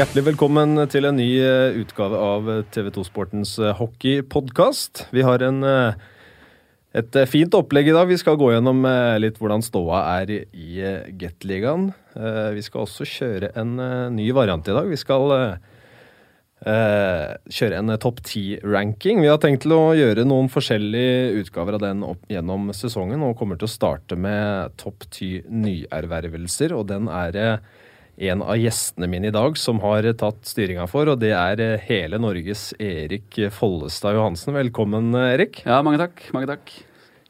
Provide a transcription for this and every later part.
Hjertelig velkommen til en ny eh, utgave av TV 2 Sportens eh, hockeypodkast. Vi har en, eh, et eh, fint opplegg i dag. Vi skal gå gjennom eh, litt hvordan ståa er i- eh, Gateligaen. Eh, Vi skal også kjøre en eh, ny variant i dag. Vi skal eh, eh, kjøre en eh, topp ti-ranking. Vi har tenkt til å gjøre noen forskjellige utgaver av den opp gjennom sesongen, og kommer til å starte med topp ti nyervervelser, og den er eh, en av gjestene mine i dag som har tatt styringa for, og det er eh, hele Norges Erik Follestad Johansen. Velkommen, eh, Erik. Ja, mange takk. mange takk.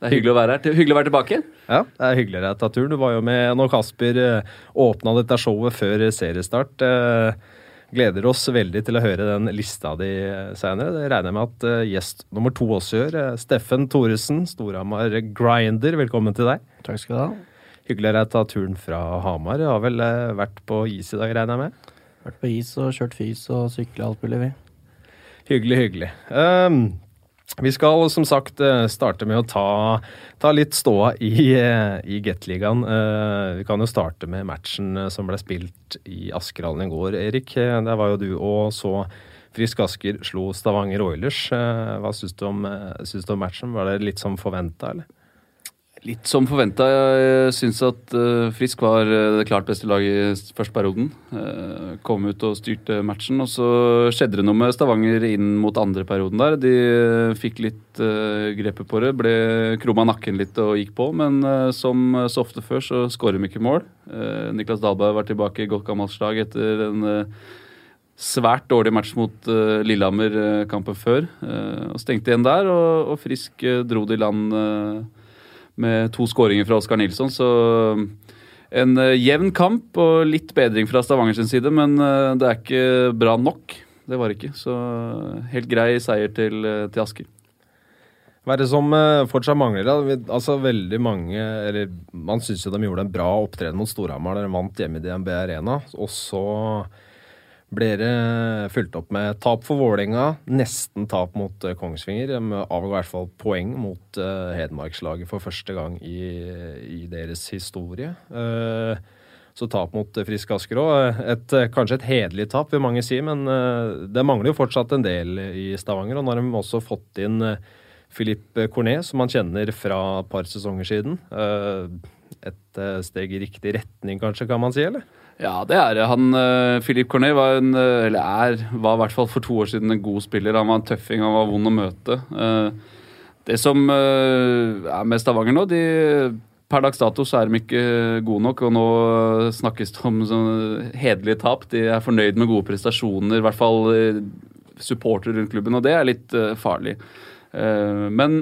Det er hyggelig å være her. Hyggelig å være tilbake. Ja, det er hyggelig å ta turen. Du var jo med når Kasper eh, åpna dette showet før seriestart. Eh, Gleder oss veldig til å høre den lista di seinere. Det regner jeg med at eh, gjest nummer to også gjør. Eh, Steffen Thoresen, Storhamar Grinder, velkommen til deg. Takk skal du ha. Hyggelig at jeg tar turen fra Hamar. Jeg har vel eh, vært på is i dag, regner jeg med? Vært på is og kjørt fys og sykla alt mulig, vi. Hyggelig, hyggelig. Um, vi skal som sagt eh, starte med å ta, ta litt ståa i, eh, i Gateligaen. Vi kan jo starte med matchen som ble spilt i Askerhallen i går, Erik. Der var jo du og så Frisk Asker slo Stavanger Oilers. Hva syns du, om, syns du om matchen? Var det litt som forventa, eller? Litt som forventa. Jeg syns at eh, Frisk var eh, det klart beste laget i første perioden. Eh, kom ut og styrte matchen. Og så skjedde det noe med Stavanger inn mot andre perioden der. De fikk litt grepet på det. Ble krumma nakken litt og gikk på. Men som så ofte før så skårer de ikke mål. Niklas Dahlberg var tilbake i godt gammelt slag etter en svært dårlig match mot Lillehammer kampen før. Og stengte igjen der, og, og Frisk dro det i land med to skåringer fra Oskar Nilsson. Så um, en uh, jevn kamp og litt bedring fra Stavanger sin side, men uh, det er ikke bra nok. Det var det ikke. Så helt grei seier til, til Asker. Hva er det som eh, fortsatt mangler? da? Altså veldig mange, eller Man syns jo de gjorde en bra opptreden mot Storhamar. da De vant hjemme i DNB Arena. Og så ble det fulgt opp med tap for Vålerenga. Nesten tap mot eh, Kongsvinger. De avga i hvert fall poeng mot uh, Hedmarkslaget for første gang i, i deres historie. Uh, så tap mot eh, Frisk Asker òg. Eh, kanskje et hederlig tap, vil mange si, men uh, det mangler jo fortsatt en del i Stavanger. Og nå har de også fått inn eh, Philippe Cornet, som man kjenner fra et par sesonger siden. Eh, Et eh, steg i riktig retning, kanskje, kan man si, eller? Ja, det er det. Han, uh, Philippe Cornet var en, uh, eller er, var i hvert fall for to år siden en god spiller. Han var en tøffing, han var vond å møte. Uh, det som er med Stavanger nå, de, per dags dato så er de ikke gode nok. Og nå snakkes det om sånn hederlige tap. De er fornøyd med gode prestasjoner, i hvert fall supportere rundt klubben, og det er litt farlig. Men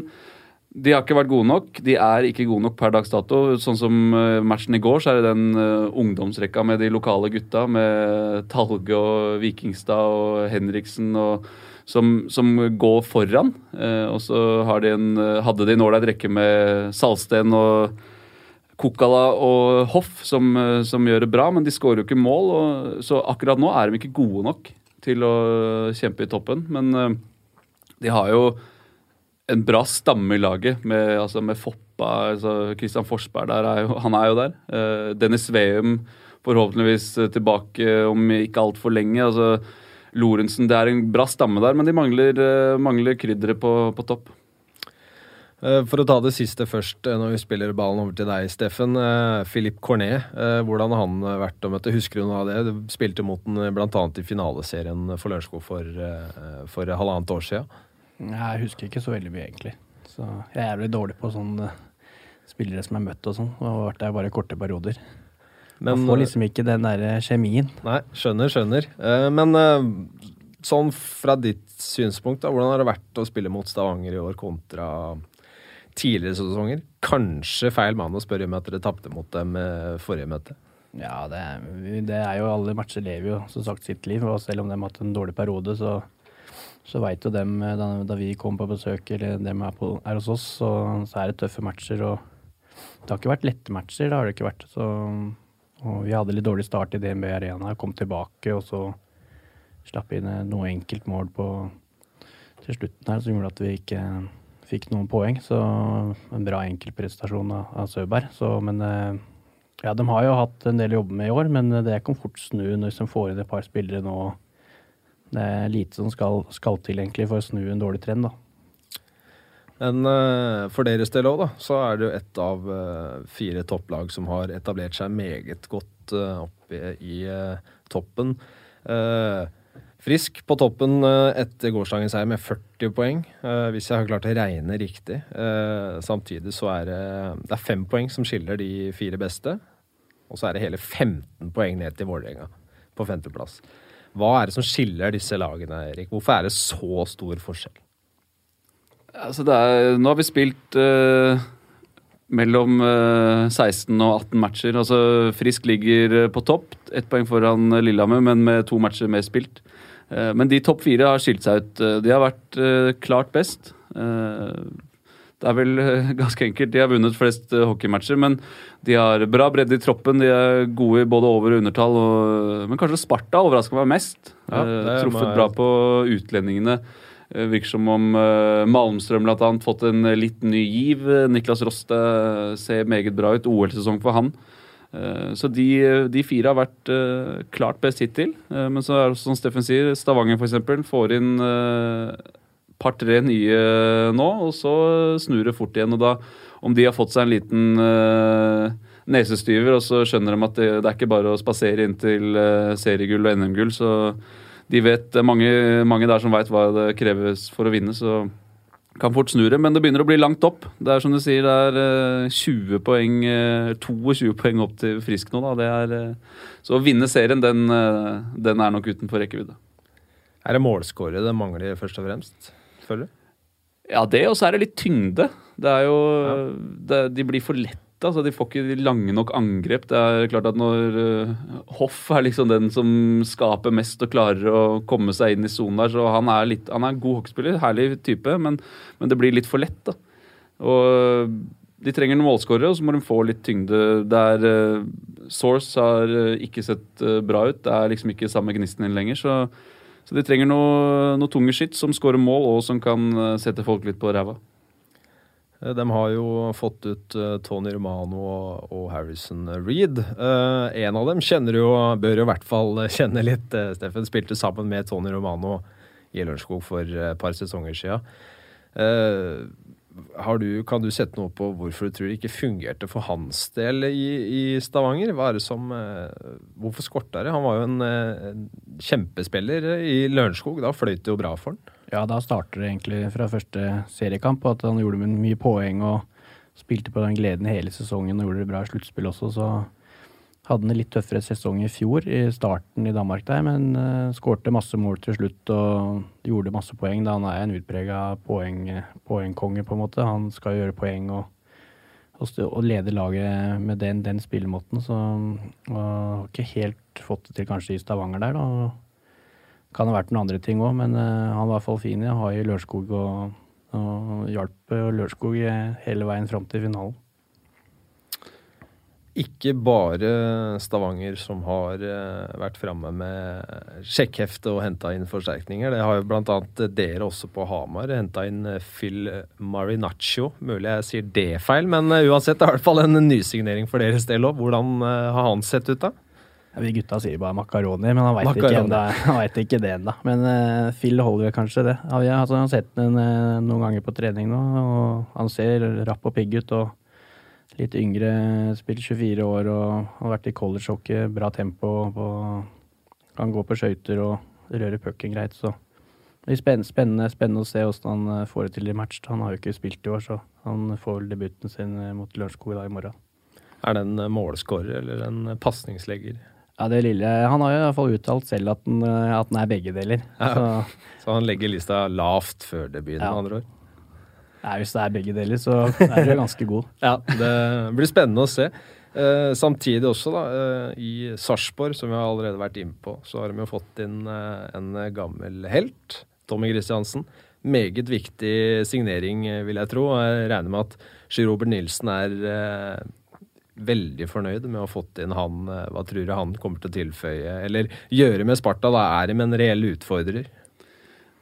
de har ikke vært gode nok. De er ikke gode nok per dags dato. Sånn som eh, matchen i går, så er det den eh, ungdomsrekka med de lokale gutta, med Talge og Vikingstad og Henriksen og som, som går foran. Eh, og så de en, hadde de en ålreit rekke med Salsten og Kokala og Hoff som, som gjør det bra, men de skårer jo ikke mål. Og, så akkurat nå er de ikke gode nok til å kjempe i toppen. Men de har jo en bra stamme i laget, med, altså med Foppa altså Christian Forsberg der er jo, han er jo der. Uh, Dennis Veum forhåpentligvis tilbake om ikke altfor lenge. altså Lorentzen, Det er en bra stamme der, men de mangler, uh, mangler krydderet på, på topp. Eh, For å ta det siste først, når vi spiller ballen over til deg, Steffen. Philip Cornet, hvordan har han vært å møte? Husker du noe av det? Du spilte mot den bl.a. i finaleserien for Lørenskog for, for halvannet år siden. Jeg husker ikke så veldig mye, egentlig. Så jeg er jævlig dårlig på sånne spillere som er møtt og sånn. Og har vært der bare korte perioder. Men, Man får liksom ikke den der kjemien. Nei, skjønner, skjønner. Eh, Men eh, sånn fra ditt synspunkt, da, hvordan har det vært å spille mot Stavanger i år kontra tidligere sesonger? Kanskje feil mann å spørre om at dere tapte mot dem eh, forrige møte? Ja, det er, det er jo alle matcher lever jo som sagt sitt liv. Og selv om de har hatt en dårlig periode, så, så veit jo dem eh, da, da vi kom på besøk, eller dem er, på, er hos oss, så, så er det tøffe matcher. Og det har ikke vært lette matcher, det har det ikke vært. Så, og vi hadde litt dårlig start i DNB Arena, kom tilbake, og så slapp inn eh, noe enkelt mål på til slutten her som gjorde at vi ikke fikk noen poeng. Så en bra enkeltprestasjon av, av Søberg. Så, men eh, Ja, de har jo hatt en del å jobbe med i år, men det kan fort snu hvis de får inn et par spillere nå. Det er lite som skal, skal til egentlig for å snu en dårlig trend, da. Men uh, for deres del òg, da, så er det jo ett av uh, fire topplag som har etablert seg meget godt uh, oppe i toppen. Frisk på toppen etter gårsdagens seier med 40 poeng, hvis jeg har klart å regne riktig. samtidig så er det, det er fem poeng som skiller de fire beste. Og så er det hele 15 poeng ned til Vålerenga på femteplass. Hva er det som skiller disse lagene, Erik? Hvorfor er det så stor forskjell? Altså er, nå har vi spilt uh, mellom uh, eh, 16 og 18 matcher. Altså Frisk ligger eh, på topp, ett poeng foran Lillehammer, men med to matcher mer spilt. Uh, men de topp fire har skilt seg ut. De har vært klart best. Det er vel ganske enkelt. De har vunnet flest hockeymatcher, men de har bra bredde i troppen. De er gode i både over- og undertall. Og, men kanskje Sparta overrasker meg mest. Ja, truffet bra på utlendingene. Eh, virker som om Malmstrøm bl.a. fått en litt ny giv. Niklas Roste ser meget bra ut. OL-sesong for han. Så de, de, fire har vært klart best hittil. men så er det som Steffen sier, Stavanger f.eks. får inn par-tre nye nå, og så snur det fort igjen. og da, Om de har fått seg en liten nesestyver, og så skjønner de at det, det er ikke bare å spasere inn til seriegull og NM-gull, så de vet, mange, mange der som veit hva det kreves for å vinne, så kan fort snu det. Men det begynner å bli langt opp. Det er som du sier, det er 20 eh, poeng, 22 eh, poeng opp til Frisk nå. Da. Det er, eh, så å vinne serien, den, den er nok utenfor rekkevidde. Er det målskåret det mangler først og fremst, føler du? Ja, det, og så er det litt tyngde. Det er jo ja. det, De blir for lett Altså, de får ikke lange nok angrep. Det er klart at når uh, Hoff er liksom den som skaper mest og klarer å komme seg inn i sonen der, så han er, litt, han er en god hockeyspiller, herlig type, men, men, det blir litt for lett. da. Og De trenger en målskårere, og så må de få litt tyngde. Der uh, Source har uh, ikke sett bra ut. Det er liksom ikke samme gnisten inn lenger. så så de trenger noe, noe tunge skitt som skårer mål, og som kan sette folk litt på ræva. Eh, de har jo fått ut uh, Tony Romano og, Harrison Reed. En av dem kjenner jo, bør jo i hvert fall kjenne litt. Steffen spilte sammen med Tony Romano i Lørenskog for et par sesonger siden. Du, kan du sette noe på hvorfor du tror det ikke fungerte for hans del i, i Stavanger? Er som, hvorfor skorta det? Han var jo en, en kjempespiller i Lørenskog. Da fløyt det jo bra for han. Ja, da starter det egentlig fra første seriekamp, at han gjorde mye poeng og spilte på den gleden hele sesongen og gjorde det bra i sluttspill også, så hadde en litt tøffere sesong i fjor, i starten i Danmark der, men uh, skårte masse mål til slutt og gjorde masse poeng. da Han er en utprega poeng, poengkonge, på en måte. Han skal gjøre poeng og, og, og lede laget med den, den spillemåten, så og har ikke helt fått det til kanskje i Stavanger der. da, kan ha vært noen andre ting òg, men uh, han var i hvert fall fin i å ha i Lørenskog og, og hjalp Lørenskog hele veien fram til finalen. Ikke bare Stavanger som har uh, vært framme med sjekkhefte og henta inn forsterkninger. Det har jo bl.a. dere også på Hamar henta inn eh, Phil Marinaccio. Mulig jeg sier det feil, men uh, uansett det er i hvert fall en nysignering for deres del òg. Hvordan har han sett ut, da? Ja, vi gutta sier bare makaroni, men han veit ikke, ikke, det ennå. Men uh, Phil holder kanskje det. Ja, jeg altså, har sett den uh, noen ganger på trening nå, og han ser rapp og pigg ut. og Litt yngre, spilt 24 år og har vært i collegehockey. Bra tempo. Og kan gå på skøyter og røre pucken greit. så det blir spennende, spennende, å se hvordan han eh, får det til i match. Han har jo ikke spilt i år, så han får vel debuten sin mot Lørenskog i dag i morgen. Er det en målskårer eller en pasningslegger? Ja, det lille Han har jo i hvert fall uttalt selv at den, at den er begge deler. Ja, så. så. han legger lista lavt før debuten, ja. med andre ord? Ja, hvis det er begge deler, så er du ganske god. ja, det blir spennende å se. Eh, samtidig også, da, eh, i Sarpsborg, som vi har allerede vært inne på, så har de jo fått inn eh, en gammel helt, Tommy Kristiansen. Meget viktig signering, vil jeg tro. Jeg regner med at Sjur Robert Nilsen er eh, veldig fornøyd med å ha fått inn han. Eh, hva tror du han kommer til å tilføye, eller gjøre med Sparta? Da er de en reell utfordrer?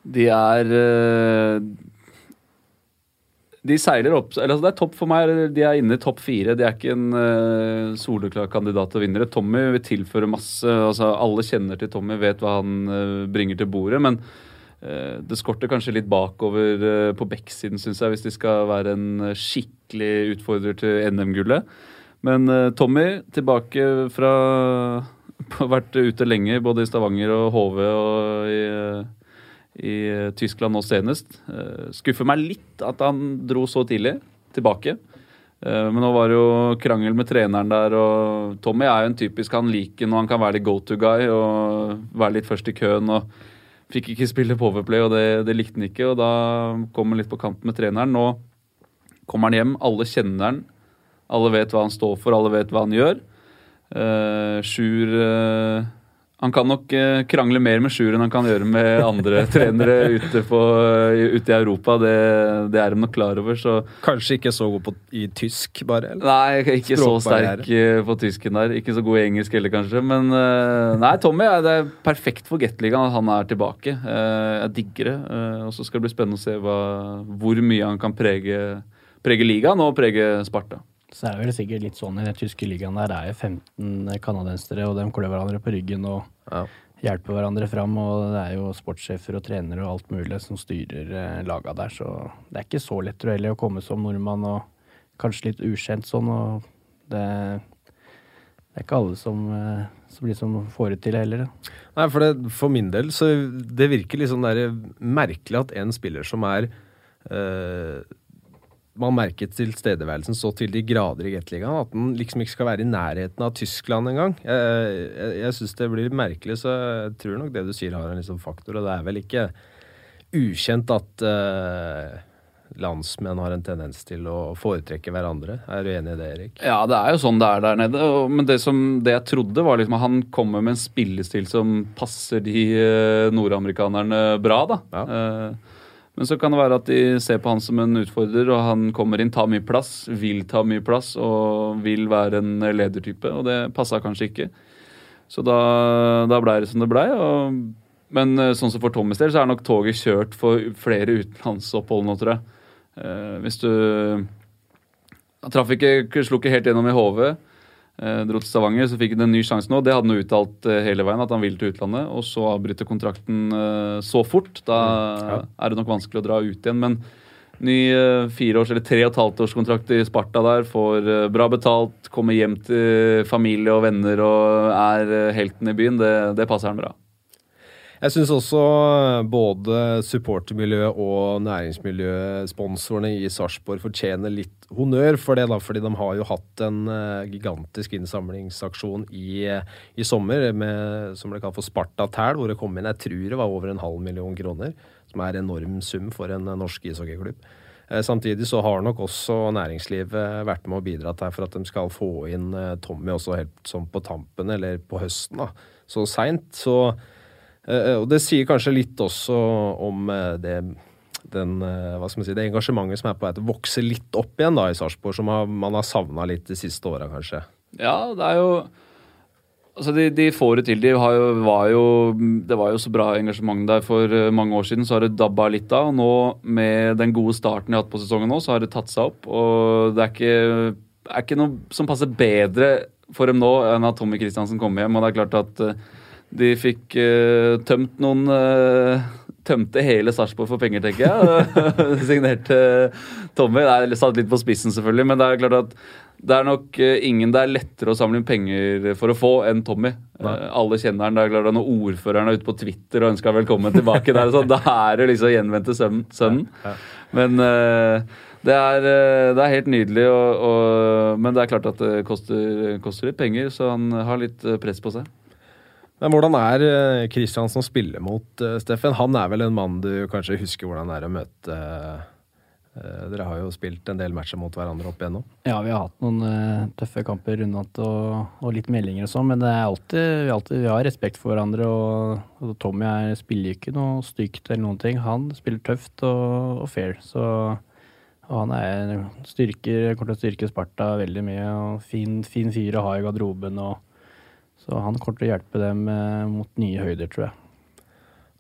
De er eh, de seiler opp eller altså Det er topp for meg. De er inne i topp fire. De er ikke en uh, soleklar kandidat til vinnere. Tommy vil tilføre masse. altså Alle kjenner til Tommy, vet hva han uh, bringer til bordet. Men uh, det skorter kanskje litt bakover på backsiden, syns jeg, hvis de skal være en skikkelig utfordrer til NM-gullet. Men Tommy tilbake fra vært ute lenge, både i Stavanger og HV og i i eh, Tyskland nå senest. Eh, skuffer meg litt at han dro så tidlig tilbake. Eh, men nå var det jo krangel med treneren der, og Tommy er jo en typisk han liker når han kan være litt go to guy og være litt først i køen. og Fikk ikke spille powerplay, og det, det likte han ikke. og Da kom han litt på kant med treneren. Nå kommer han hjem, alle kjenner han. Alle vet hva han står for, alle vet hva han gjør. Uh, Sjur uh, han kan nok eh, krangle mer med Sjur enn han kan gjøre med andre trenere ute, på, ute, i Europa. Det, det, er de nok klar over. Så. Kanskje ikke så god på, i tysk, bare? Eller? Nei, ikke så sterk eh, på tysken der. Ikke så god i engelsk heller, kanskje. Men eh, nei, Tommy det er perfekt for Gateligaen at han er tilbake. Jeg digger det. Og så skal det bli spennende å se hva, hvor mye han kan prege, prege ligaen og prege Sparta. Så er det vel sikkert litt sånn i den tyske ligaen der er jo 15 canadensere, og de klør hverandre på ryggen og ja. hjelper hverandre fram. Og det er jo sportssjefer og trenere og alt mulig som styrer eh, laga der, så det er ikke så lett tror jeg, å komme som nordmann og kanskje litt ukjent sånn. og det, det er ikke alle som, eh, som liksom får det til heller. Nei, for, det, for min del så det virker litt sånn der merkelig at en spiller som er øh, man merket tilstedeværelsen så til de grader i Gateligaen at den liksom ikke skal være i nærheten av Tyskland engang. Jeg, jeg, jeg syns det blir merkelig, så jeg tror nok det du sier har en liksom faktor. Og det er vel ikke ukjent at uh, landsmenn har en tendens til å foretrekke hverandre. Er du enig i det, Erik? Ja, det er jo sånn det er der nede. Men det, som, det jeg trodde, var liksom at han kommer med en spillestil som passer de uh, nordamerikanerne bra, da. Ja. Uh, men så kan det være at de ser på han som en utfordrer, og han kommer inn, tar mye plass, vil ta mye plass og vil være en ledertype. Og det passa kanskje ikke. Så da, da blei det som det blei. Men eh, sånn som for Tommys del, så er nok toget kjørt for flere utenlandsopphold nå, tror jeg. Eh, hvis du Han traff slo ikke helt gjennom i HV. Eh, dro til Stavanger, så fikk han en ny sjanse nå. Det hadde han uttalt eh, hele veien, at han vil til utlandet. Og så avbryte kontrakten eh, så fort. Da mm, ja. er det nok vanskelig å dra ut igjen. Men ny fireårs- eller tre og et halvt års kontrakt i Sparta der. Får bra betalt, kommer hjem til familie og venner og er helten i byen. Det, det passer han bra. Jeg syns også både supportermiljøet og næringsmiljøsponsorene i Sarpsborg, fortjener litt honnør for det, da, fordi de har jo hatt en uh, gigantisk innsamlingsaksjon i, i sommer med, som ble kalt for Sparta Tæl, hvor det kom inn jeg tror det var over en halv million kroner, som er en enorm sum for en uh, norsk ishockeyklubb. Uh, samtidig så har nok også næringslivet vært med og bidratt her for at de skal få inn Tommy også helt sånn på tampen, eller på høsten, da, så seint. Så Eh, og det sier kanskje litt også om eh, det den, eh, hva skal man si, det engasjementet som er på vei til å vokse litt opp igjen da i Sarpsborg, som man har savna litt de siste åra, kanskje. Ja, det er jo Altså, de, de får det til. De jo, var jo, det var jo så bra engasjement der for mange år siden. Så har det dabba litt av. Og nå, med den gode starten de har hatt på sesongen nå, så har det tatt seg opp. Og det er ikke, er ikke noe som passer bedre for dem nå enn at Tommy Kristiansen kommer hjem. Og det er klart at de fikk uh, tømt noen uh, Tømte hele Sarpsborg for penger, tenker jeg. Signerte Tommy. Det er satt litt på spissen, selvfølgelig, men det er klart at det er nok uh, ingen det er lettere å samle inn penger for å få enn Tommy. alle kjenner han. Det er klart Når ordføreren er ute på Twitter og ønsker velkommen tilbake, der, så, da er det liksom gjenvendte sønnen. Men det er, det er, helt nydelig, og, og, men det er klart at det koster, koster litt penger, så han har litt press på seg. Men hvordan er Kristiansen eh, å spille mot, uh, Steffen? Han er vel en mann du kanskje husker hvordan det er å møte uh, Dere har jo spilt en del matcher mot hverandre opp igjennom? Ja, vi har hatt noen tøffe kamper rundt og, og, litt meldinger og sånn, men det er alltid, vi, alltid, vi har respekt for hverandre. Og, og Tommy er, spiller ikke noe stygt eller noen ting. Han spiller tøft og, og fair. Så og han er styrker, kommer til å styrke Sparta veldig mye. og Fin, fin fyr å ha i garderoben. og så han kommer til å hjelpe dem eh, mot nye høyder, tror jeg.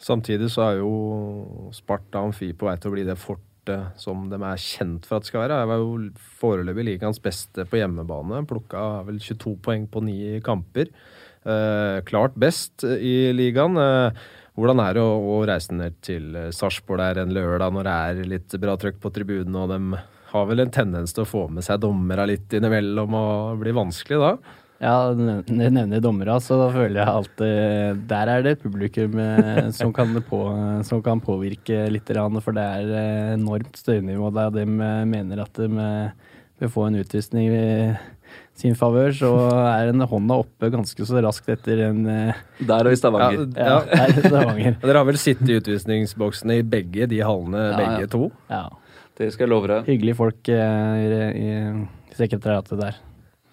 Samtidig så er jo Sparta Amfi på vei til å bli det fortet som de er kjent for at det skal være. Jeg var jo foreløpig ligaens beste på hjemmebane. Plukka vel 22 poeng på ni kamper. Eh, klart best i ligaen. Eh, hvordan er det å, å reise ned til Sarpsborg der en lørdag når det er litt bra trøkk på tribunene, og de har vel en tendens til å få med seg dommere litt innimellom og blir vanskelig da? Ja, du nevner dommere, så da føler jeg alltid Der er det publikum eh, som kan, på, som kan påvirke litt, for det er eh, enormt støynivå der de eh, mener at de vil få en utvisning i sin favør, så er en hånda oppe ganske så raskt etter en Der og i Stavanger. Ja, ja. ja Stavanger. Dere har vel sittet i utvisningsboksene i begge de hallene, ja, begge to? Ja. Det skal jeg love deg. Hyggelige folk i, i sekretariatet der.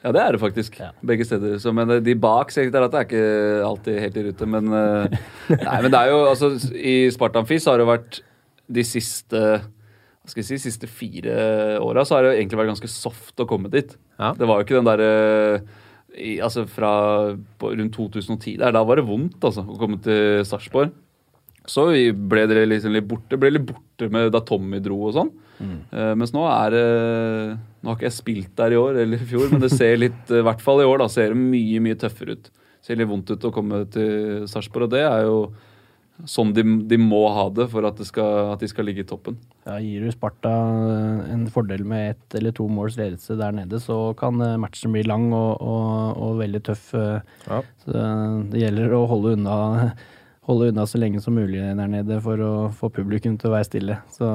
Ja, det er det faktisk. Ja. Begge steder. Så, men de bak sekretariatet er ikke alltid helt i rute. Men, eh, nei, men det er jo altså I Spartanfis har det vært de siste hva skal jeg si, siste fire åra så har det egentlig vært ganske soft å komme dit. Ja. Det var jo ikke den derre altså Fra rundt 2010 der, da var det vondt altså, å komme til Sarpsborg. Så ble dere liksom litt borte. Ble litt borte med da Tommy dro og sånn. Mm. Uh, mens nå er det uh, Nå har ikke jeg spilt der i år eller i fjor, men det ser litt uh, I hvert fall i år da, ser det mye mye tøffere ut. Det ser litt vondt ut å komme til Sarpsborg, og det er jo sånn de, de, må ha det for at, det skal, at, de skal ligge i toppen. Ja, Gir du Sparta eh, en fordel med ett eller to måls ledelse der nede, så kan matchen bli lang og, og, og veldig tøff. Ja. Så det gjelder å holde unna holde unna så lenge som mulig der nede for å få publikum til å være stille. Så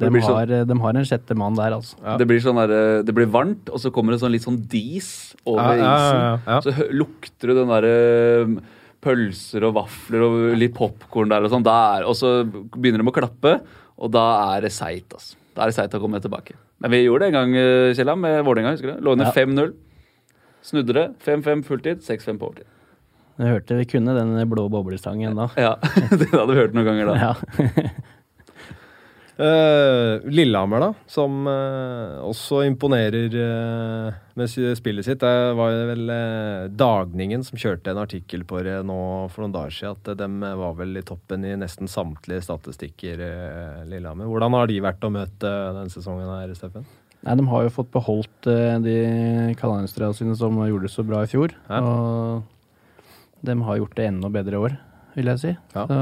de, har, sånn, de har, en sjette mann der, altså. Ja. Det, blir sånn der, det blir varmt, og så kommer det sånn litt sånn dis over ja, isen. Så lukter du den derre pølser og vafler og litt popkorn der og sånn. Og så begynner de å klappe, og da er det seigt, altså. Da er det seigt å komme tilbake. Men vi gjorde det en gang, eh, Kjellam, med Vålerenga. Lå under 5-0. Snudde det. 5-5 fulltid, 6-5 på overtid. Jeg hørte vi kunne den blå boblestangen da. Ja, det hadde vi hørt noen ganger da. Ja. uh, Lillehammer, da, som uh, også imponerer uh, med spillet sitt. Det var vel Dagningen som kjørte en artikkel på det nå for noen dager siden, at de var vel i toppen i nesten samtlige statistikker, Lillehammer. Hvordan har de vært å møte denne sesongen her, Steffen? Nei, De har jo fått beholdt de kanadienserne sine som gjorde det så bra i fjor. Ja. og de har gjort det enda bedre i år, vil jeg si. Ja. Så,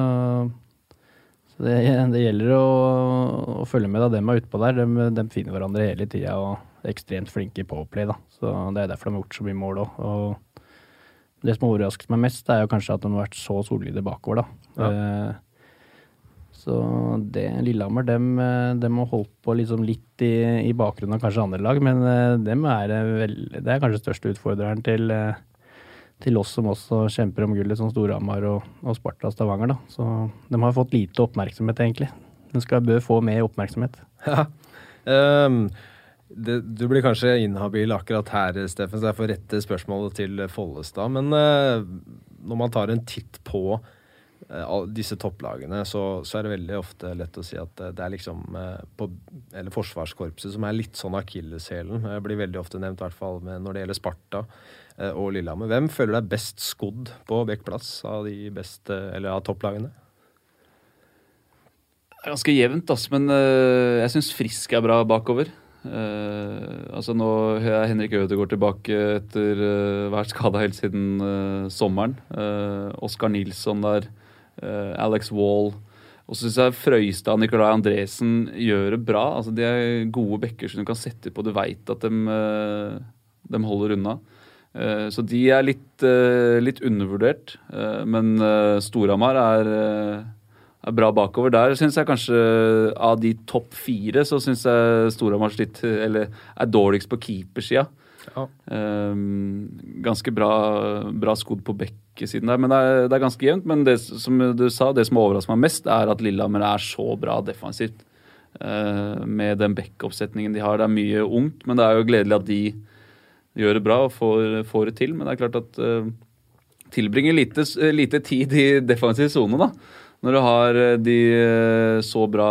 så det, det, gjelder å, å, følge med da dem er utpå der. De, de, finner hverandre hele tida og er ekstremt flinke på play. da. Så Det er derfor de har gjort så mye mål òg. Det som har overrasket meg mest, er jo kanskje at de har vært så solide bakover. da. Ja. Eh, så det Lillehammer, dem, dem har holdt på liksom litt i, i bakgrunnen av kanskje andre lag, men eh, dem er vel, det er kanskje største utfordreren til, eh, til oss som også kjemper om gullet, som Storhamar og, og Sparta Stavanger. Da. Så de har fått lite oppmerksomhet, egentlig. De skal bør få mer oppmerksomhet. Ja. Um, det, du blir kanskje inhabil akkurat her, Steffen, så jeg får rette spørsmålet til Follestad. Men uh, når man tar en titt på uh, disse topplagene, så, så, er det veldig ofte lett å si at det er liksom på, Eller Forsvarskorpset som er litt sånn akilleshælen. Blir veldig ofte nevnt, i hvert fall når det gjelder Sparta. Eh, og Lillehammer. Hvem føler deg best skodd på Bekkplass av de beste, eller av topplagene? Ganske jevnt, ass, men uh, jeg syns Frisk er bra bakover. Altså Nå er Henrik Ødegaard tilbake etter å uh, vært helt siden sommeren. Oskar Nilsson der. Alex Wall. Og så syns jeg Frøystad og Nicolai Andresen gjør det bra. Altså De er gode backer som du kan sette på. Du veit at de, de holder unna. Eh, så de er litt, eh, litt undervurdert. Eh, men Storhamar er, er, bra bakover. Der syns jeg kanskje av de topp fire så syns jeg Storhamar er dårligst på keepersida. Ja. ganske bra, bra skodd på bekkesiden der. Men det er, det er ganske jevnt. Men det som du sa, det som overrasker meg mest, er at Lillehammer er så bra defensivt. med den bekkoppsetningen de har. Det er mye ungt, men det er jo gledelig at de gjør det bra og får, får, det til. Men det er klart at uh, tilbringer lite, lite, tid i defensiv sone, da. Når du har eh, de så bra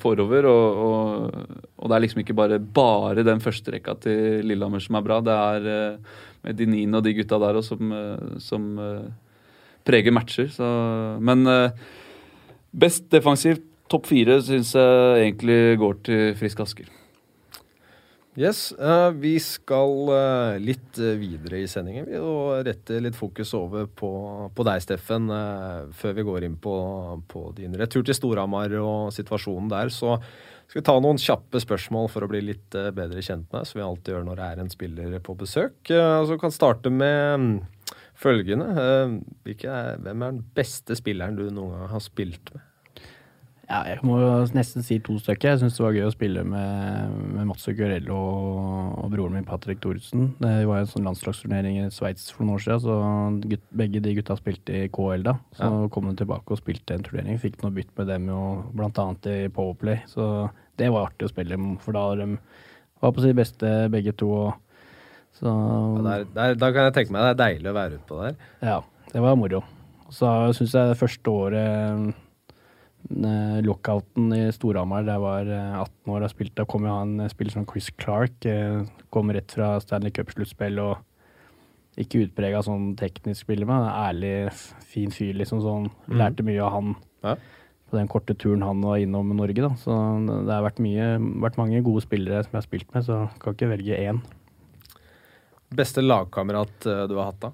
forover, og, og, og, det er liksom ikke bare, bare den første rekka til Lillehammer som er bra. Det er med niene og de gutta der også som, som preger matcher. Så, men best defensivt topp fire syns jeg egentlig går til Frisk Asker. Yes, eh, Vi skal eh, litt eh, videre i sendingen og rette litt fokus over på, på deg, Steffen. før vi går inn på, på din retur til Storhamar og situasjonen der. Så skal vi ta noen kjappe spørsmål for å bli litt bedre kjent med som vi alltid gjør når det er en spiller på besøk. Så vi kan starte med mm, følgende. Hvem er den beste spilleren du noen gang har spilt med? Ja, jeg må nesten si to stykker. Jeg syns det var gøy å spille med, med Mats Zuccarello og, og broren min Patrick Thoresen. Det var en sånn landslagsturnering i Sveits for noen år siden, så gutt, begge de gutta spilte i KL da. Så Ja. kom de tilbake og spilte en turnering. Fikk noe bytt med dem, og blant annet i Powerplay. Så det var artig å spille, med, for da var de var på sitt beste begge to. Så Ja, der, der, da kan jeg tenke meg det er deilig å være ute på der. ja, det var moro. Så syns jeg det første året Lockouten i Storhamar, da jeg var eh, 18 år og spilte, da kom jo han eh, spiller som Chris Clark. eh, Kom rett fra Stanley Cup-sluttspill og ikke utprega sånn teknisk spiller, men ærlig, fin fyr, liksom sånn. Lærte mye av han Ja. på den korte turen han var innom Norge, da. Så det har vært mye, vært mange gode spillere som jeg har spilt med, så kan ikke velge én. Beste lagkamerat eh, du har hatt, da?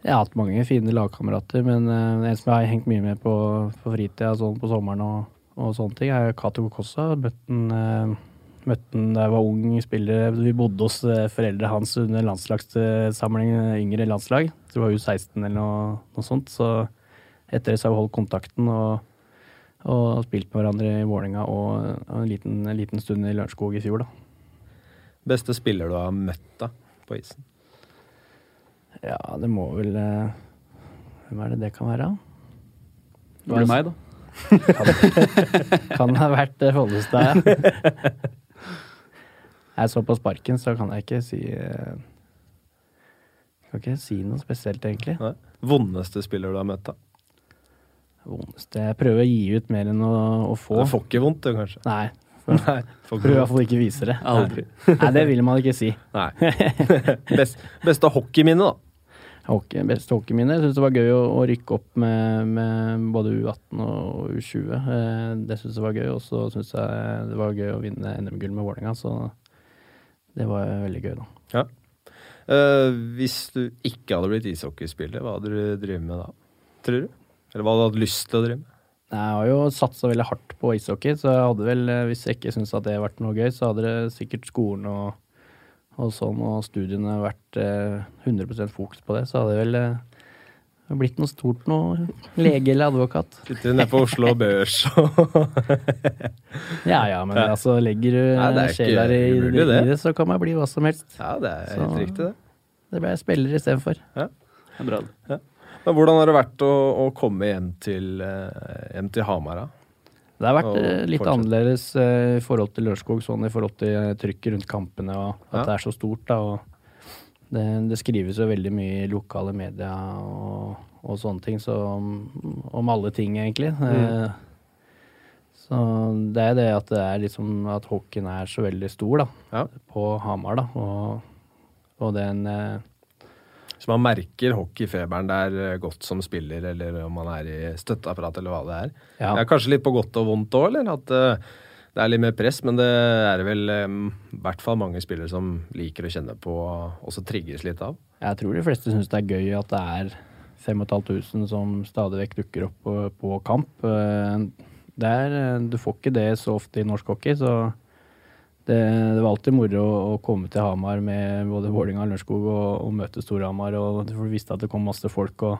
Jeg har hatt mange fine lagkamerater, men eh, en som jeg har hengt mye med på, på fritida sånn på sommeren og, og sånne ting, er Cato Kokossa. Møtte han eh, da jeg var ung spiller. Vi bodde hos foreldrene foreldre hans under landslagssamling, eh, yngre landslag. Så det var U16 eller noe, noe sånt. Så etter det så har vi holdt kontakten og, og spilt med hverandre i Vålerenga og, og en, liten, en liten stund i Lørenskog i fjor, da. Beste spiller du har møtt da, på isen? Ja, det må vel eh, Hvem er det det kan være? Det blir meg, da. Kan ha vært eh, Follestad, ja. Jeg så på sparken, så kan jeg ikke si eh, Kan ikke si noe spesielt, egentlig. Nei. Vondeste spiller du har møtt, da? Vondeste Jeg prøver å gi ut mer enn å, å få. Du får ikke vondt, du, kanskje? Nei. Nei. Prøver i hvert fall ikke vise det. Aldri. Nei, det vil man ikke si. Nei. Best, beste hockeyminne, da? Hockey, beste hockeyminne. Jeg syns det var gøy å, å rykke opp med, med både U18 og U20. Eh, det syns jeg var gøy. Og så syns jeg det var gøy å vinne NM-gull med Vålerenga, så det var veldig gøy, da. Ja. Eh, hvis du ikke hadde blitt ishockeyspiller, hva hadde du drevet med da? Tror du? Eller hva hadde du hatt lyst til å drive med? Jeg har jo satsa veldig hardt på ishockey, så jeg hadde vel, eh, hvis jeg ikke syntes at det hadde vært noe gøy, så hadde det sikkert skolen og, og så og studiene vært eh, 100% fokus på det. Så hadde det vel eh, blitt noe stort noe. Lege eller advokat. Sitter nede på Oslo Børs og Ja ja, men altså legger du Nei, det eh, sjela i, det. i det, så kan man bli hva som helst. Ja, det er Så- helt riktig, det. Det ble jeg spiller istedenfor. Det er bra, det. Men hvordan har det vært å, å komme hjem til, eh, hjem til Hamar, da? Det har vært eh, litt fortsatt. annerledes eh, i forhold til Lørenskog, sånn i forhold til eh, trykket rundt kampene og at Ja. det er så stort. da, og det, det skrives jo veldig mye i lokale media og, og sånne ting, så om, om alle ting, egentlig. Mm. Så det er det at det er liksom at hockeyen er så veldig stor da, Ja. på Hamar, da. Og, og den eh, Så man merker hockeyfeberen der eh, godt som spiller, eller om man er i støtteapparat, eller hva det er. Ja. Det er kanskje litt på godt og vondt òg, eller? At eh, det er litt mer press, men det er vel eh, i hvert fall mange spillere som liker å kjenne på, og også trigges litt av. Jeg tror de fleste syns det er gøy at det er 5500 som stadig vekk dukker opp på, på kamp. Eh, er, eh, du får ikke det så ofte i norsk hockey, så det, det var alltid moro å, komme til Hamar med både Vålinga og Lørenskog og, og møte Storhamar, og du visste at det kom masse folk. Og,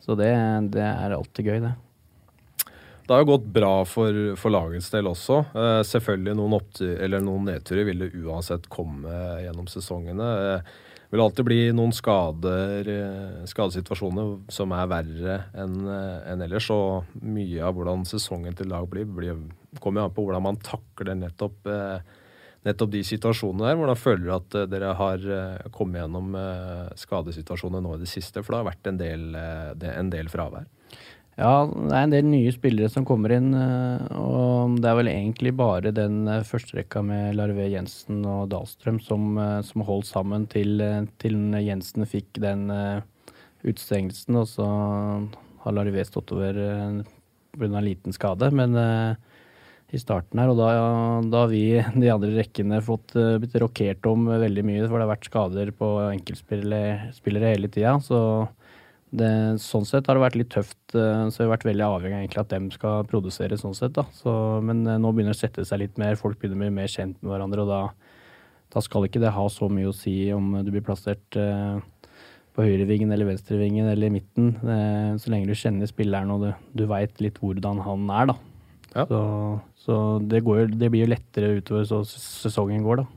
så det, det er alltid gøy, det. Det har jo gått bra for, for lagets del også. Eh, selvfølgelig noen, opptur, noen nedturer vil det uansett komme gjennom sesongene. Eh, det vil alltid bli noen skader, eh, skadesituasjoner som er verre enn en ellers. Og mye av hvordan sesongen til lag blir, blir kommer an på hvordan man takler nettopp, eh, nettopp de situasjonene der. Hvordan føler dere at eh, dere har eh, kommet gjennom eh, skadesituasjoner nå i det siste? For det har vært en del, en del fravær. Ja, det er en del nye spillere som kommer inn, og det er vel egentlig bare den førsterekka med Larvé Jensen og Dahlstrøm som, som holdt sammen til, til Jensen fikk den utestengelsen, og så har Larvé stått over pga. en liten skade. Men i starten her, og da, har vi de andre rekkene fått uh, blitt rokert om veldig mye, for det har vært skader på enkeltspillere hele tida. Så det, sånn sett har det vært litt tøft. Uh, så vi har vært veldig avhengig av at dem skal produsere sånn sett. Så, men nå begynner det å sette seg litt mer, folk begynner å bli mer kjent med hverandre, og da, da skal ikke det ha så mye å si om du blir plassert på høyrevingen eller venstrevingen eller i midten. så lenge du kjenner spilleren og du, du veit litt hvordan han er, da. Ja. Så, så det, går, det, blir jo lettere utover så sesongen går, da.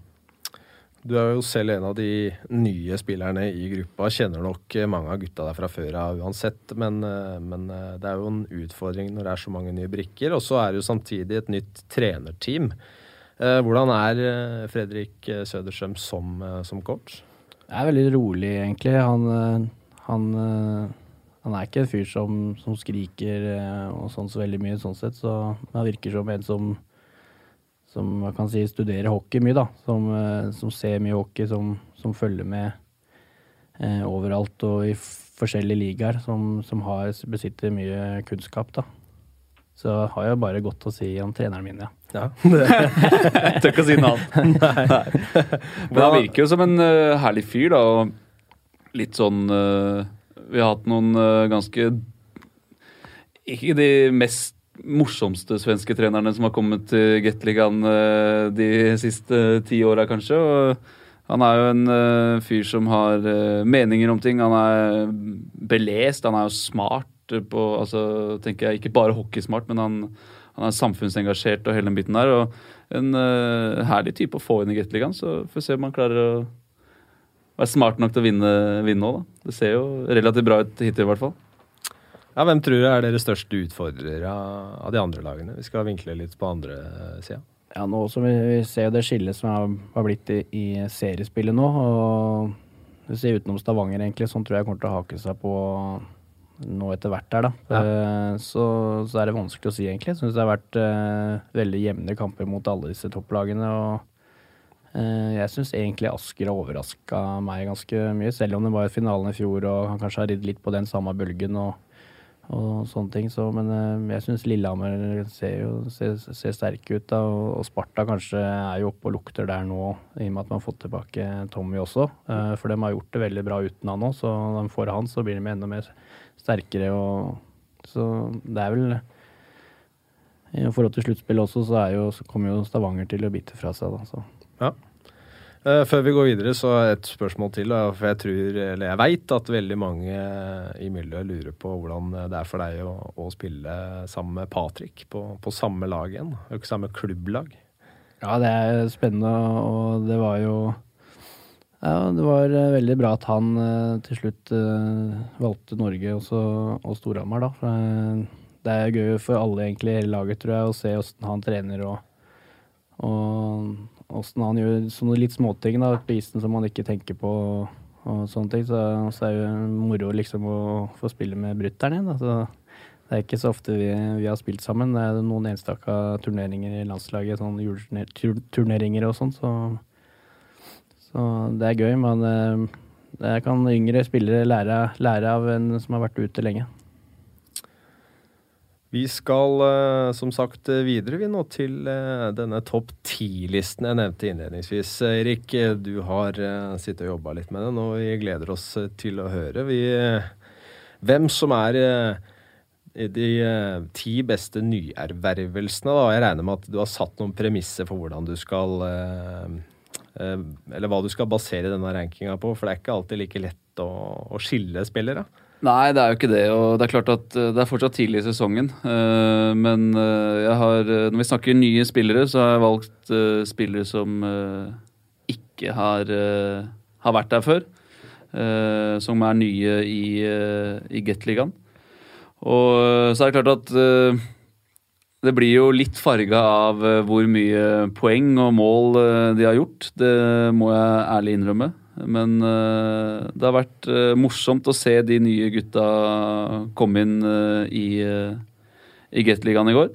Du er jo selv en av de nye spillerne i gruppa. Kjenner nok mange av gutta der fra før av uansett. Men, men, det er jo en utfordring når det er så mange nye brikker. Og så er det jo samtidig et nytt trenerteam. Eh, hvordan er eh, Fredrik Søderstrøm som, som coach? Det er veldig rolig, egentlig. Han, han han er ikke en fyr som, som skriker eh, og sånn så veldig mye, sånn sett. Så han virker som en som, som man kan si studerer hockey mye, da. Som, eh, som ser mye hockey, som, som følger med eh, overalt og i forskjellige ligaer. Som, som har, besitter mye kunnskap, da. Så har jeg bare godt å si om treneren min, ja. ja. Tør ikke å si noe annet. Men han virker jo som en uh, herlig fyr, da. Og litt sånn uh, vi har hatt noen uh, ganske Ikke de mest morsomste svenske trenerne som har kommet til Gateligaen uh, de siste ti åra, kanskje. Og han er jo en uh, fyr som har meninger om ting. Han er belest, han er jo smart på altså, tenker jeg, Ikke bare hockeysmart, men han, han er samfunnsengasjert og hele den biten der. og En herlig type å få inn i Gateligaen, så får vi se om han klarer å være smart nok til å vinne, vinne også, da. Det ser jo relativt bra ut hittil, i hvert fall. Ja, Hvem tror du er deres største utfordrere av de andre lagene? Vi skal vinkle litt på andre sida. Ja, nå som vi, vi ser det skillet som har, har blitt i, i, seriespillet nå. og vi ser Utenom Stavanger, egentlig, sånn tror jeg kommer til å hake seg på nå etter hvert her, da. Ja. Uh, så, så, er det vanskelig å si, egentlig. Jeg syns det har vært uh, veldig jevne kamper mot alle disse topplagene. og Eh, jeg syns egentlig Asker har overraska meg ganske mye, selv om det var i finalen i fjor og han kanskje har ridd litt på den samme bølgen og, og sånne ting. Så, men eh, jeg syns Lillehammer ser jo ser, ser sterke ut, da, og Sparta kanskje er jo oppe og lukter der nå, i og med at man har fått tilbake Tommy også. Eh, for de har gjort det veldig bra uten han òg, så når de får han, så blir de enda mer sterkere. Og, så det er vel i forhold til sluttspillet også, så, jo, så, kommer jo Stavanger til å bite fra seg. Da, så. Ja. Uh, før vi går videre, så et spørsmål til. For jeg tror, eller jeg veit at veldig mange i miljøet lurer på hvordan det er for deg å, å spille sammen med Patrick på, på samme lag igjen. Ikke samme klubblag. Ja, det er spennende, og det var jo ja, det var eh, veldig bra at han uh, til slutt valgte Norge også, og Storhamar, da. For, det er gøy for alle egentlig i hele laget, tror jeg, å se åssen han trener og, og åssen han gjør sånne litt småting da, på isen som man ikke tenker på. og sånne ting, Så, så er det jo moro liksom å få spille med brutter'n igjen. Altså, det er ikke så ofte vi, vi, har spilt sammen. Det er noen enstaka turneringer i landslaget, sånn juleturneringer og sånn. Så, så, det er gøy. Men eh, det kan yngre spillere lære, lære av en som har vært ute lenge. Vi skal uh, som sagt videre vi nå til uh, denne topp ti-listen jeg nevnte innledningsvis. Erik, du har sittet og jobba litt med den, og vi gleder oss til å høre vi, hvem som er de ti beste nyervervelsene. Da. Jeg regner med at du har satt noen premisser for hvordan du skal Eller hva du skal basere denne rankinga på, for det er ikke alltid like lett å, å skille spillere. Nei, det er jo ikke det. Og det er klart at eh, det er fortsatt tidlig i sesongen. Eh, men eh, jeg har, når vi snakker nye spillere, så har jeg valgt spillere som ikke har, har vært der før. Som er nye i, i Gateligaen. Og så er det klart at det blir jo litt farga av hvor mye poeng og mål de har gjort. Det må jeg ærlig innrømme. Men uh, det har vært uh, morsomt å se de nye gutta komme inn uh, i, i Gateligaen i går.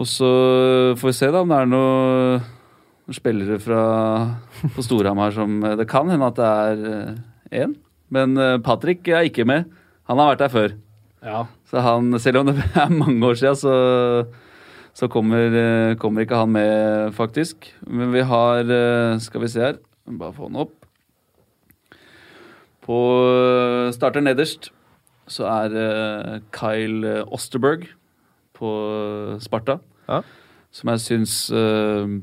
Og så får vi se da om det er noen spillere fra, på Storhamar som Det kan hende at det er én. Men Patrick er ikke med. Han har vært der før. Ja. Så han, selv om det er mange år siden, så, så kommer, eh, kommer ikke han med, faktisk. Men vi har eh, Skal vi se her. Bare få den opp. På Starter nederst så er eh, Kyle Osterberg på Sparta. Ja. Som jeg syns uh,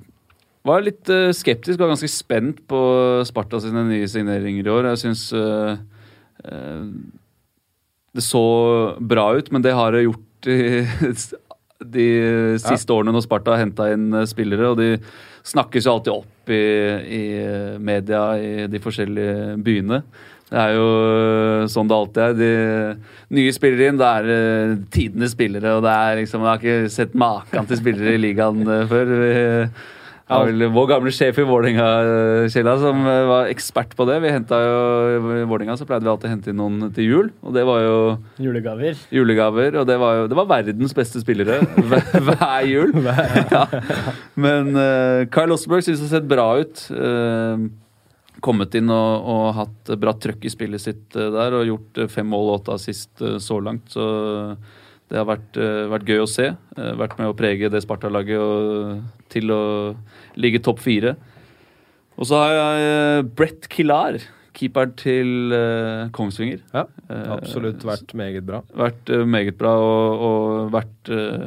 var litt eh, skeptisk og ganske spent på Sparta sine nye signeringer i år. Jeg syns uh, uh, det så bra ut, men det har det gjort i de siste årene når Sparta har henta inn spillere. Og de snakkes jo alltid opp i, i media i de forskjellige byene. Det er jo eh, sånn det alltid er. De nye spillere inn, det er tidenes spillere. Og det er liksom, jeg har ikke sett maken til spillere i ligaen eh, før. Vi har vel vår gamle sjef i Vålerenga, Kjella, som var ekspert på det. Vi jo, I Vålerenga så pleide vi alltid å hente inn noen til jul, og det var jo Julegaver. julegaver. Og det var jo det var verdens beste spillere hver, jul. Ja. Men uh, Kyle Osberg synes det har sett bra ut. Eh, kommet inn og, og hatt bra trøkk i spillet sitt eh, der og gjort eh, fem mål og åtte assist uh, så langt. Så det har vært, eh, vært gøy å se. Eh, vært med å prege det Sparta-laget til å ligge topp fire. Og så har jeg eh, Brett Killar, keeper til eh, Kongsvinger. Ja, Eh, absolutt vært meget bra. vært eh, meget bra og, og vært eh,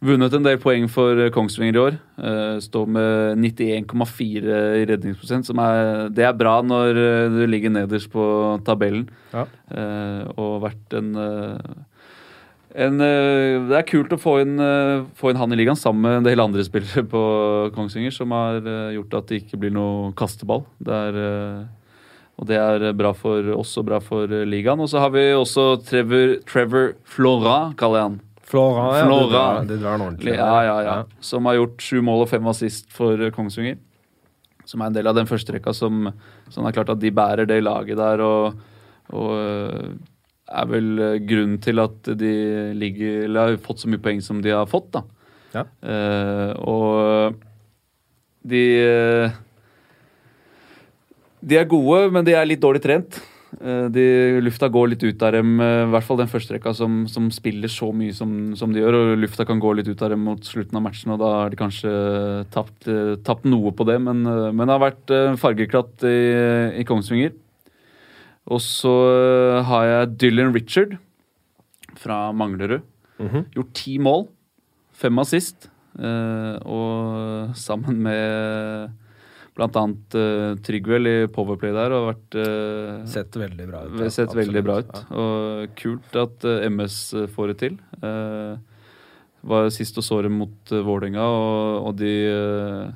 Vunnet en del poeng for eh, Kongsvinger i år. Eh, står med 91,4 i redningsprosent. Som er, det er bra når eh, du ligger nederst på tabellen. Ja. Og vært en en, det er kult å få inn, få inn han i ligaen sammen med en del andre spillere på Kongsvinger, som har gjort at det ikke blir noe kasteball. Det er, og det er bra for oss og bra for ligaen. Og så har vi også Trevor, Trevor Flora, kaller jeg han. Flora, ja. Flora. Det, drar, de ordentlig. Ja, ja, ja. Som har gjort sju mål og fem assist for eh, Kongsvinger. Som er en del av den første rekka som, som er klart at de bærer det laget der. Og, og eh, er vel eh, grunnen til at de ligger, eller har fått så mye poeng som de har fått. da. Ja. Uh, og de De er gode, men de er litt dårlig trent. Eh, De, lufta går litt ut av dem, eh, i hvert fall den første rekka som, som spiller så mye som, som de gjør. og Lufta kan gå litt ut av dem mot slutten av matchen, og da har de kanskje tapt, eh, tapt noe på det. Men, men det har vært fargeklatt i, i Kongsvinger. Og så har jeg Dylan Richard fra Manglerud. Mhm. Gjort ti mål, fem assist. og sammen med blant annet uh, Trygvel i Powerplay der og vært uh, Sett veldig bra ut. Ja. har sett veldig bra ut. Ja. Og kult at uh, MS får det til. Uh, var sist og så dem mot uh, Vålerenga, og, og de eh,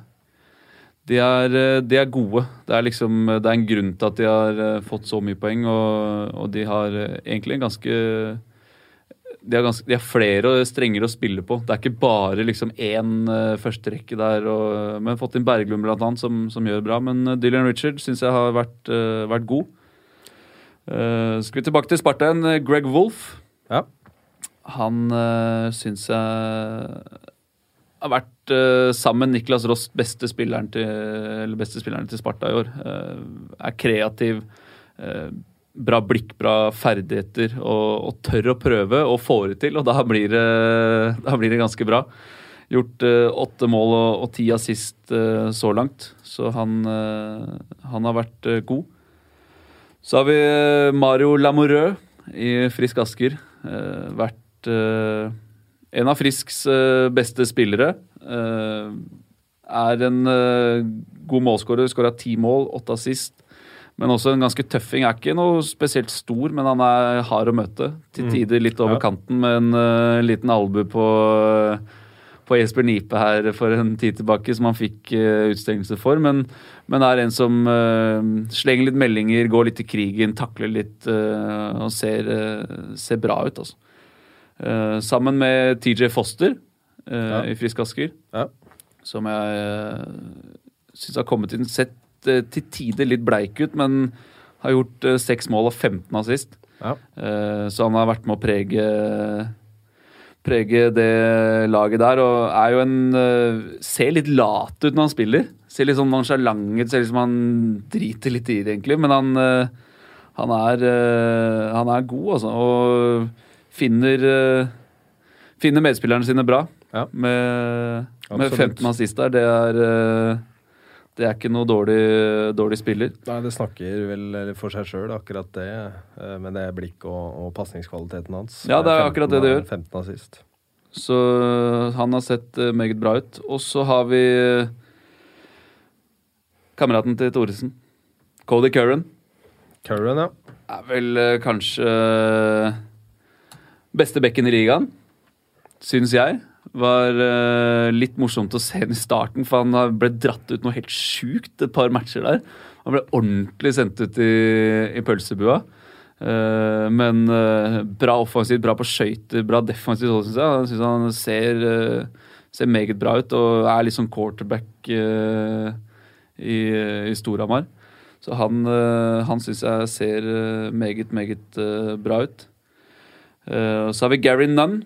de er, eh, de er gode. Det er liksom, det er en grunn til at de har eh, fått så mye poeng, og, og de har eh, egentlig en ganske de har, ganske, de har flere strenger å spille på. Det er ikke bare liksom én uh, førsterekke der. Og, men fått inn Berglund blant annet, som, som gjør bra. Men uh, Dylan Richard syns jeg har vært, uh, vært god. Uh, skal vi tilbake til Sparta igjen. Eh, Greg Wolff. Ja. Han uh, syns jeg har vært uh, sammen Niklas Ross beste spilleren til, eller beste spilleren til Sparta i år. Uh, er kreativ. eh, bra blikk, bra ferdigheter og, og tør å prøve og får det til. Og da blir det, da blir det ganske bra. Gjort eh, åtte mål og, og ti assist eh, så langt, så han, eh, han har vært eh, god. Så har vi eh, Mario Lamoureux i Frisk Asker. Eh, vært en av Frisks beste spillere. Er en god målskårer. Skåra ti mål, åtte assist. Men også en ganske tøffing. Er ikke noe spesielt stor, men han er hard å møte. Til Mm. tider litt over Ja. kanten med en uh, liten albu på, på Jesper Nipe her for en tid tilbake, som han fikk uh, utstengelse for. Men, men er en som eh, slenger litt meldinger, går litt i krigen, takler litt eh, og ser, eh, ser bra ut, altså. Eh, sammen med TJ Foster eh, Ja. i Frisk Asker, Ja. som jeg uh, syns har kommet inn Sett eh, til tider litt bleik ut, men har gjort eh, seks mål og 15 assist. Ja. Eh, så han har vært med å prege Prege det laget der, og er jo en eh, Ser litt lat ut når han spiller. Ser litt sånn nonsjalant ut, ser ut som han driter litt i det, egentlig. Men han, eh, han, er, eh, han er god, altså. Og finner, eh, finner medspillerne sine bra. Ja. Med, med Absolutt. 15 assist der. Det er, eh, det er ikke noe dårlig, dårlig spiller. Nei, det snakker vel for seg sjøl, akkurat det. Men det er blikk og, og pasningskvaliteten hans. Ja, det er akkurat det det gjør. 15 assist. Så eh, han har sett eh, meget bra ut. Og så har vi eh, kameraten til Thoresen. Cody Curran. Curran, ja. er vel eh, kanskje eh, beste bekken i ligaen, syns jeg. Var uh, litt morsomt å se ham i starten, for han ble dratt ut noe helt sjukt et par matcher der. Han ble ordentlig sendt ut i, i pølsebua. Uh, men uh, bra offensivt, bra på skøyter, bra defensivt òg, syns jeg. Jeg syns han ser, ser meget bra ut og er litt sånn quarterback i, i Storhamar. Så han, uh, syns jeg ser meget, meget bra ut. Og så har vi Gary Nunn,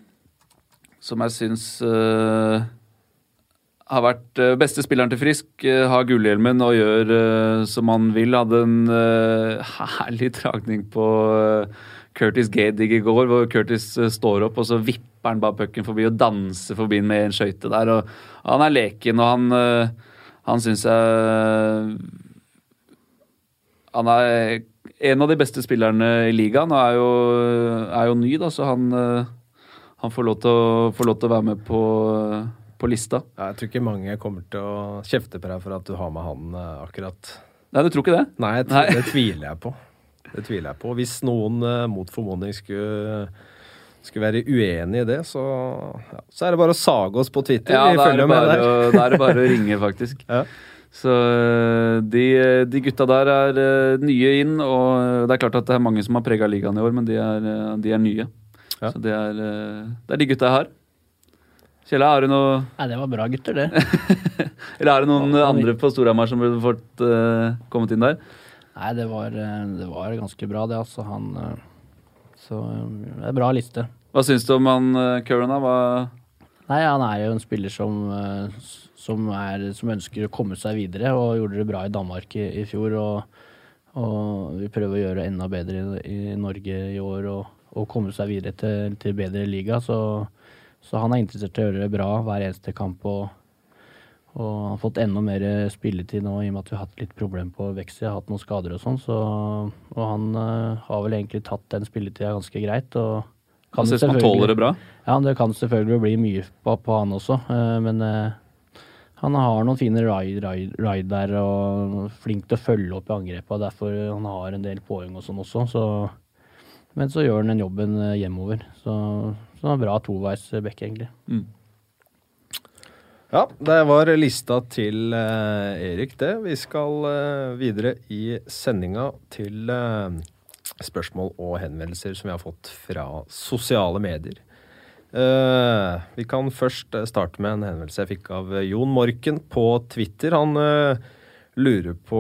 som jeg syns uh, har vært uh, beste spilleren til Frisk. Uh, har gullhjelmen og gjør uh, som han vil. Hadde en eh, herlig dragning på eh, Curtis Gadig i går, hvor Curtis eh, står opp og så vipper han bare pucken forbi og danser forbi med en skøyte der. Og, han er leken, og han, han syns jeg han er en av de beste spillerne i ligaen og er jo, er jo ny, da, så han, eh, han får, lov til å, lov til å være med på, på lista. Ja, Jeg tror ikke mange kommer til å kjefte på deg for at du har med han eh, akkurat. Nei, du tror ikke det? Nei, Nei. det tviler jeg på. Det tviler jeg på. Hvis noen eh, mot formodning skulle, skulle være uenig i det, så, ja, så er det bare å sage oss på Twitter. Ja, da er, det er bare å ringe, faktisk. Ja. Så øh, de, de gutta der er nye inn, og det er klart at det er mange som har prega ligaen i år, men de er, de er nye. Ja. Så det er, øh, det er de gutta jeg har. Kjella, har du noe Nei, det var bra gutter, det. Eller er det noen andre på Storhamar som burde fått uh, kommet inn der? Nei, det var, eh, det var ganske bra, det, altså. Han eh, Så eh, det er en bra liste. Hva syns du om han uh, Curran? da? Hva, Nei, han er jo en spiller som, uh, som, er, som ønsker å komme seg videre, og gjorde det bra i Danmark i, i fjor. Og, og vi prøver å gjøre det enda bedre i, i Norge i år og, og komme seg videre til, til bedre liga. Så, så han er interessert i å gjøre det bra hver eneste kamp. og og han har fått enda mer spilletid nå i og med at vi har hatt litt problem på vekst. vi har hatt noen skader og sånn, så Og han uh, har vel egentlig tatt den spilletida ganske greit. og kan han synes han tåler det bra. ja, det kan selvfølgelig bli mye på, på han også, Uh, men uh, han har noen fine ride, ride, ride der og flink til å følge opp i angrepet. Derfor han har en del poeng og sånn også. Så, men så gjør han den jobben eh, hjemover. Så, så det var bra toveis bekk, egentlig. Mm. Ja, det var lista til uh, Erik, det. Vi skal uh, videre i sendinga til uh, spørsmål og henvendelser som vi har fått fra sosiale medier. Vi kan først starte med en henvendelse jeg fikk av Jon Morken på Twitter. Han lurer på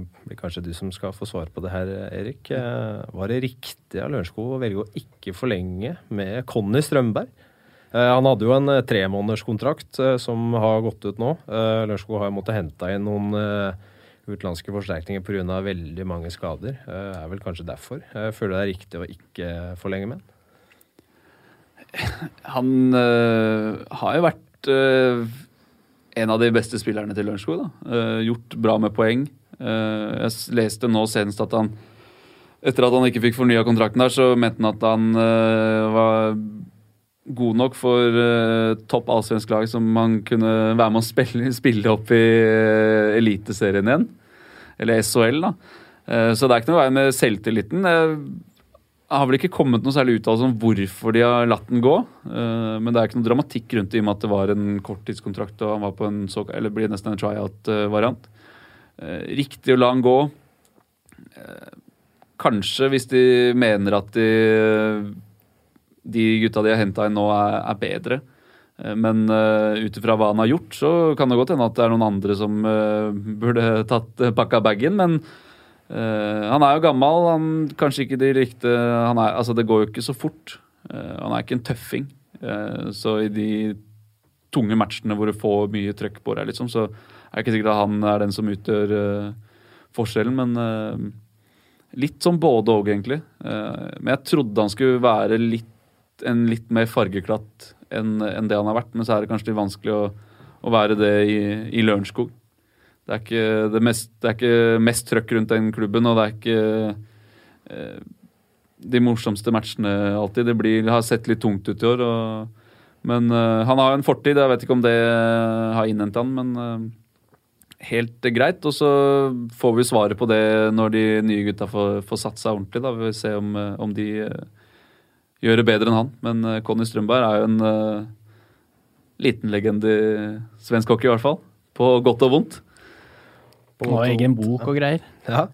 det blir kanskje du som skal få svar på det her, Erik. Eh, var det riktig av Lørenskog å velge å ikke forlenge med Conny Strømberg? Eh, Han hadde jo en eh, tremånederskontrakt som har gått ut nå. Lørenskog har måttet hente inn noen utenlandske forsterkninger pga. veldig mange skader. Det er vel kanskje derfor. Jeg føler det er riktig å ikke forlenge med han. Han øh, har jo vært øh, en av de beste spillerne til Lørenskog. Øh, gjort bra med poeng. Uh, jeg leste nå senest at han Etter at han ikke fikk fornya kontrakten der, så mente han at han uh, var god nok for topp allsvensk lag som han kunne være med å spille, spille opp i Eliteserien igjen. Eller SHL, da. Så det er ikke noe vei med selvtilliten. Det har vel ikke kommet noe særlig uttalelse om hvorfor de har latt den gå. eh, men det er ikke noe dramatikk rundt det i og med at det var en korttidskontrakt og han var på en såkalt, eller blir nesten en tryout-variant. Eh, riktig å la han gå. Eh, kanskje hvis de mener at de, de gutta de har henta inn nå, er, er bedre. Men ut ifra hva han har gjort, så kan det godt hende at det er noen andre som burde tatt pakka bagen. Men eh, han er jo gammel. Han, kanskje ikke de riktige er, altså Det går jo ikke så fort. Uh, han er ikke en tøffing. Uh, så i de tunge matchene hvor du får mye trøkk på deg, liksom, så er det ikke sikkert at han er den som utgjør forskjellen. Men litt som både og, egentlig. Men jeg trodde han skulle være litt en litt mer fargeklatt enn en det han har vært. Men så er det kanskje litt vanskelig å, å være det i, i Lørenskog. Det er ikke det mest, det er ikke mest trøkk rundt den klubben, og det er ikke eh, de morsomste matchene alltid. Det, blir, har sett litt tungt ut i år. Og, men eh, han har jo en fortid. Jeg vet ikke om det har innhentet han, men eh, helt greit. Og så får vi svaret på det når de nye gutta får, får satt seg ordentlig. Da. Vi vil se om, eh, om de eh, gjør det bedre enn han. Men eh, Conny Strømberg er jo en eh, liten legende i svensk hockey, i hvert fall. På godt og vondt. På Og egen bok og greier. Ja.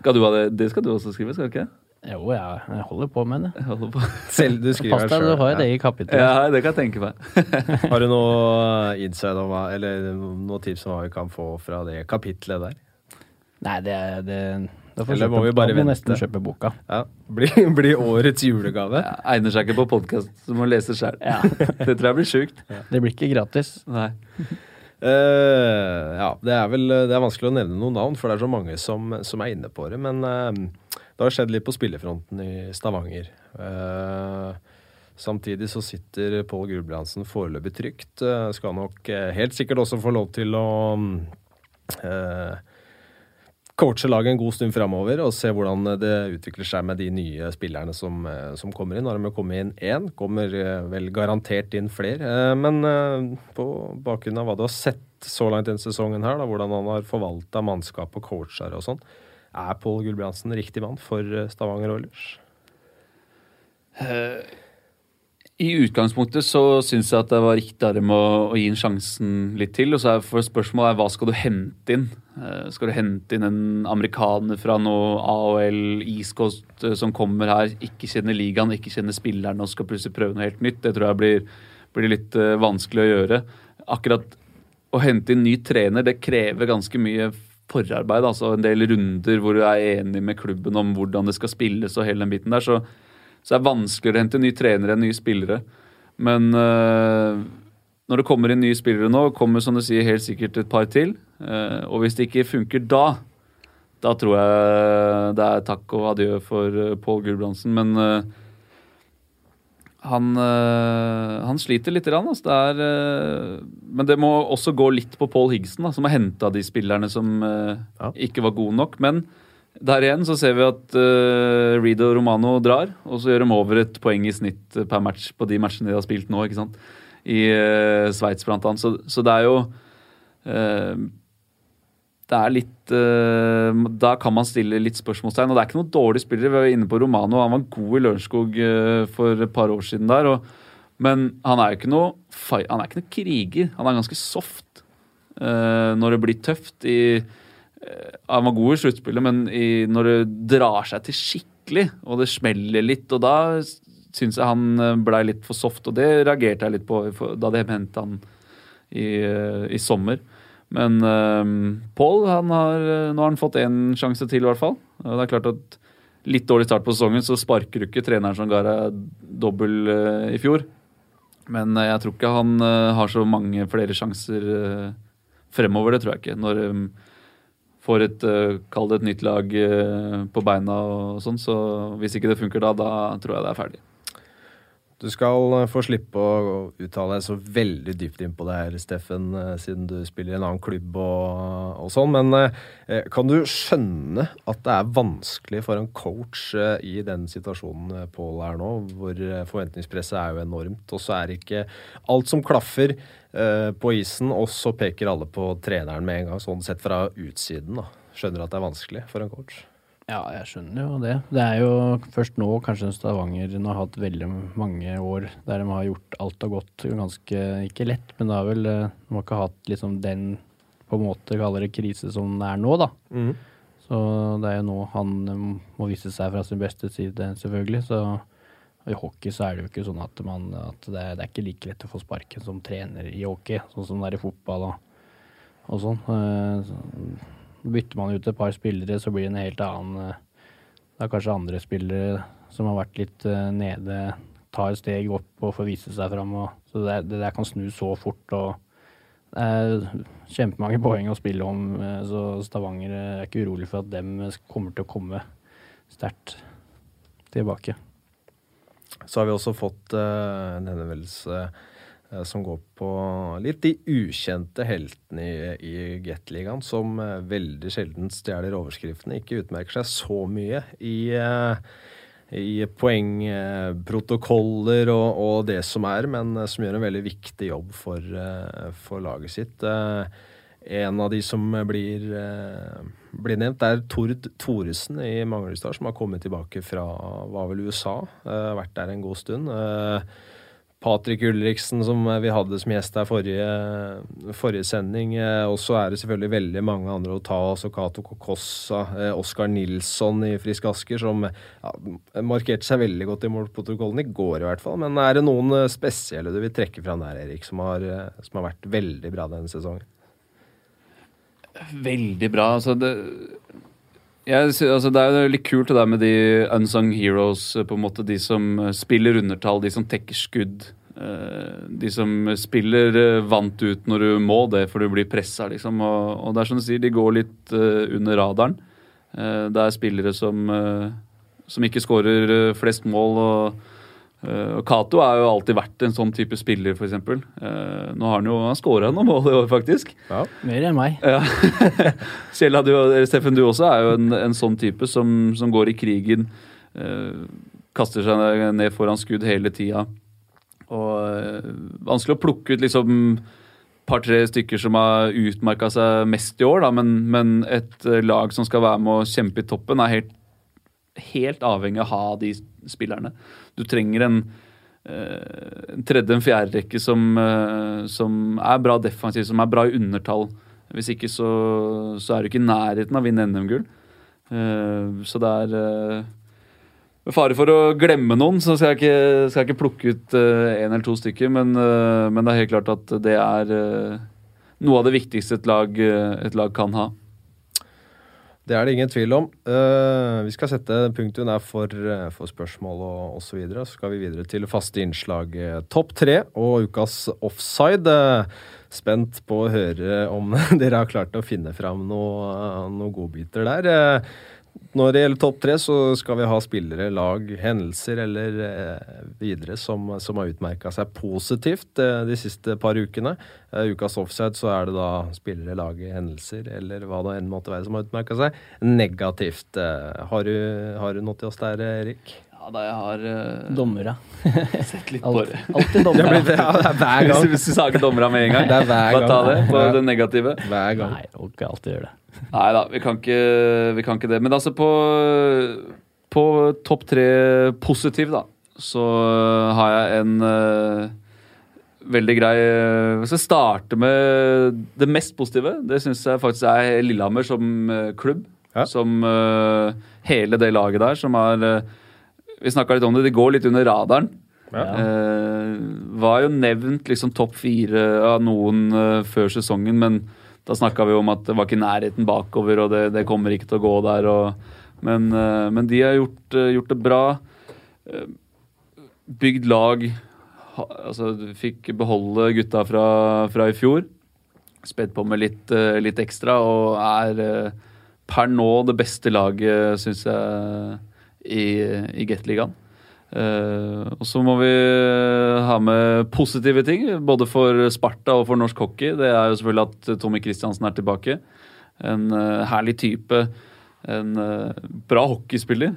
Skal du ha det? det skal du også skrive, skal du ikke? Jo, ja, jeg holder på med det. Jeg på. Selv du skriver Pass deg, du har jo det i kapitlet Ja, det kan jeg tenke meg. Har du noe inside om eller noen tips om hva vi kan få fra det kapitlet der? Nei, det det, da får Eller må vi bare vente? nesten kjøpe boka. Ja. Blir bli årets julegave? Ja, egner seg ikke på podkast, så må lese sjøl. Ja. Det tror jeg blir sjukt. Det blir ikke gratis. Nei. Eh, ja, det er vel det er vanskelig å nevne noen navn, for det er så mange som, som er inne på det. Men uh, det har skjedd litt på spillefronten i Stavanger. Uh, samtidig så sitter Pål Gulbrandsen foreløpig trygt. Eh, skal nok eh, helt sikkert også få lov til å eh, coache laget en god stund framover og se hvordan det utvikler seg med de nye spillerne som, eh, som kommer inn. Nå har de kommet inn én, kommer eh, vel garantert inn flere. Eh, Men på bakgrunn av hva du har sett så langt denne sesongen her, da, hvordan han har forvalta mannskap og coacher og sånn, er Pål Gulbrandsen riktig mann for Stavanger Oilers? I utgangspunktet så syns jeg at det var riktig av dem å, å gi en sjansen litt til. Og så er for spørsmålet er hva skal du hente inn? Eh, skal du hente inn en amerikaner fra noe AHL, East Coast eh, som kommer her, ikke kjenner ligaen, ikke kjenner spillerne og skal plutselig prøve noe helt nytt? Det tror jeg blir, blir litt eh, vanskelig å gjøre. Akkurat å hente inn ny trener, det krever ganske mye forarbeid. altså En del runder hvor du er enig med klubben om hvordan det skal spilles og hele den biten der. så så det er vanskeligere å hente nye trenere enn nye spillere. Men øh, når det kommer inn nye spillere nå, kommer som du sier helt sikkert et par til. Eh, og hvis det ikke funker da, da tror jeg det er takk og adjø for uh, Pål Gulbrandsen. Men øh, han, øh, han sliter litt. grann. altså. det er, øh, men det må også gå litt på Paul Higgsen, da, som har henta de spillerne som øh, Ja. ikke var gode nok. Men der igjen så ser vi at uh, Reed og Romano drar, og så gjør de over et poeng i snitt eh, per match på de matchene de har spilt nå, ikke sant. I uh, Sveits annet. Så, så det er jo uh, Det er litt uh, Da kan man stille litt spørsmålstegn. Og det er ikke noen dårlige spillere. Vi var inne på Romano, han var god i Lørenskog uh, for et par år siden der. Og, men han er jo ikke noe Han er ikke noe kriger. Han er ganske soft uh, når det blir tøft. i Eh, han var god i sluttspillet, men i, når det drar seg til skikkelig, og det smeller litt, og da syns jeg han eh, blei litt for soft, og det reagerte jeg litt på da de hentet han i, eh, i sommer. Men uh, Paul, han har, eh, nå har han fått én sjanse til, i hvert fall. Det er klart at litt dårlig start på sesongen, så sparker du ikke treneren som ga deg dobbel uh, i fjor. Men uh, jeg tror ikke han uh, har så mange flere sjanser eh, fremover, det tror jeg ikke. Når um, får et uh, Kall et nytt lag eh, på beina og sånn. Så hvis ikke det funker da, da tror jeg det er ferdig. Du skal eh, få slippe å uttale deg så veldig dypt inn på det her, Steffen, eh, siden du spiller i en annen klubb og, og sånn. Men eh, kan du skjønne at det er vanskelig for en coach eh, i den situasjonen eh, Pål er nå, hvor eh, forventningspresset er jo enormt, og så er det ikke alt som klaffer eh, på isen, og så peker alle på treneren med en gang, sånn sett fra utsiden. da. Skjønner at det er vanskelig for en coach. Ja, jeg skjønner jo det. Det er jo først nå kanskje Stavanger har hatt veldig mange år der de har gjort alt og gått ganske Ikke lett, men det har vel eh, De har ikke hatt liksom den på en måte kaller det krise som det er nå, da. Så det er jo nå han eh, må vise seg fra sin beste side, selvfølgelig. Så i hockey så er det jo ikke sånn at, man, at det, er, det er ikke like lett å få sparken som trener i hockey, sånn som det er i fotball og, og sånn. Bytter man ut et par spillere, så blir det en helt annen eh, Det er kanskje andre spillere som har vært litt eh, nede, tar et steg opp og får vise seg fram. Og, så det, det der kan snu så fort. og det er kjempemange poeng å spille om, eh, så Stavanger er ikke urolig for at dem kommer til å komme sterkt tilbake. Så har vi også fått uh, en henvendelse uh, som går på litt de ukjente heltene i, i Gateligaen, som uh, veldig sjelden stjeler overskriftene. Ikke utmerker seg så mye i, i poengprotokoller og, og, det som er, men som gjør en veldig viktig jobb for, for laget sitt. En av de som blir, blir nevnt, er Tord Thoresen i Manglerudstad, som har kommet tilbake fra var vel USA. vært der en god stund. Patrick Ulriksen, som vi hadde som gjest her forrige, forrige sending. Og så er det selvfølgelig veldig mange andre å ta av. Cato Kokossa, Oskar Nilsson i Frisk Asker, som ja, markerte seg veldig godt i målprotokollen i går, i hvert fall. Men er det noen spesielle du vil trekke fram der, Erik, som har, som har vært veldig bra denne sesongen? Veldig bra. Altså det, jeg, altså det er jo litt kult det der med de unsung heroes, på en måte de som spiller undertall, de som tekker skudd. De som spiller vant ut når du må det, for du blir pressa, liksom. Og, og, det er som du sier, de går litt under radaren. Det er spillere som, som ikke skårer flest mål. og Uh, Cato har jo alltid vært en sånn type spiller, f.eks. Uh, nå har han jo han skåra noen mål i år, faktisk. Ja. Mer enn meg. Ja. Kjell, du, Steffen, du også er jo en, en sånn type som, som, går i krigen. Uh, kaster seg ned foran skudd hele tida. Og vanskelig å plukke ut liksom par-tre stykker som har utmerka seg mest i år, da, men, men et lag som skal være med å kjempe i toppen, er helt, helt avhengig av å ha de spillerne. Du trenger en, uh, en tredje- en fjerderekke som, uh, som er bra defensiv, som er bra i undertall. Hvis ikke så, så er du ikke i nærheten av å vinne NM-gull. Uh, så det er med fare for å glemme noen, så skal jeg ikke, skal jeg ikke plukke ut én eller to stykker. Men, men, det er helt klart at det er noe av det viktigste et lag, et lag kan ha. Det er det ingen tvil om. Uh, vi skal sette punktum der for, uh, for spørsmål og osv. Så, videre. så skal vi videre til faste innslag uh, topp tre og ukas offside. Uh, spent på å høre om dere har klart å finne fram noen noe godbiter der. Når det gjelder topp tre, så skal vi ha spillere, lag, hendelser eller eh, videre som, som, har utmerka seg positivt eh, de siste par ukene. Eh, ukas offside så er det da spillere, lag, hendelser eller hva det enn måtte være som har utmerka seg negativt. Eh, har, du, har, du, noe til oss der, Erik? Ja, da jeg har uh, Dommere. sett litt på det. Alltid dommere. Det, ja, det er hver gang. Hvis du sa ikke dommere med en gang, det er hver gang. bare ta det på det negative. Hver gang. Nei, jeg ikke alltid gjøre det. Nei da, vi kan, ikke, vi kan ikke det. Men altså, på, på topp tre positiv, da, så har jeg en uh, veldig grei Vi skal starte med det mest positive. Det syns jeg faktisk er Lillehammer som uh, klubb. Ja. Som uh, hele det laget der som har Vi snakka litt om det, de går litt under radaren. Ja. var jo nevnt liksom topp fire av noen før sesongen, men da snakka vi om at det var ikke nærheten bakover, og det, det kommer ikke til å gå der. Og, men, uh, men, de har gjort, gjort, det bra. Bygd lag. Altså, fikk beholde gutta fra, fra i fjor. Spedd på med litt, litt, ekstra og er per nå det beste laget, syns jeg, i, i Gateligaen. Uh, og så må vi ha med positive ting, både for Sparta og for norsk hockey. Det er jo selvfølgelig at Tommy Kristiansen er tilbake. En uh, herlig type. En uh, bra hockeyspiller.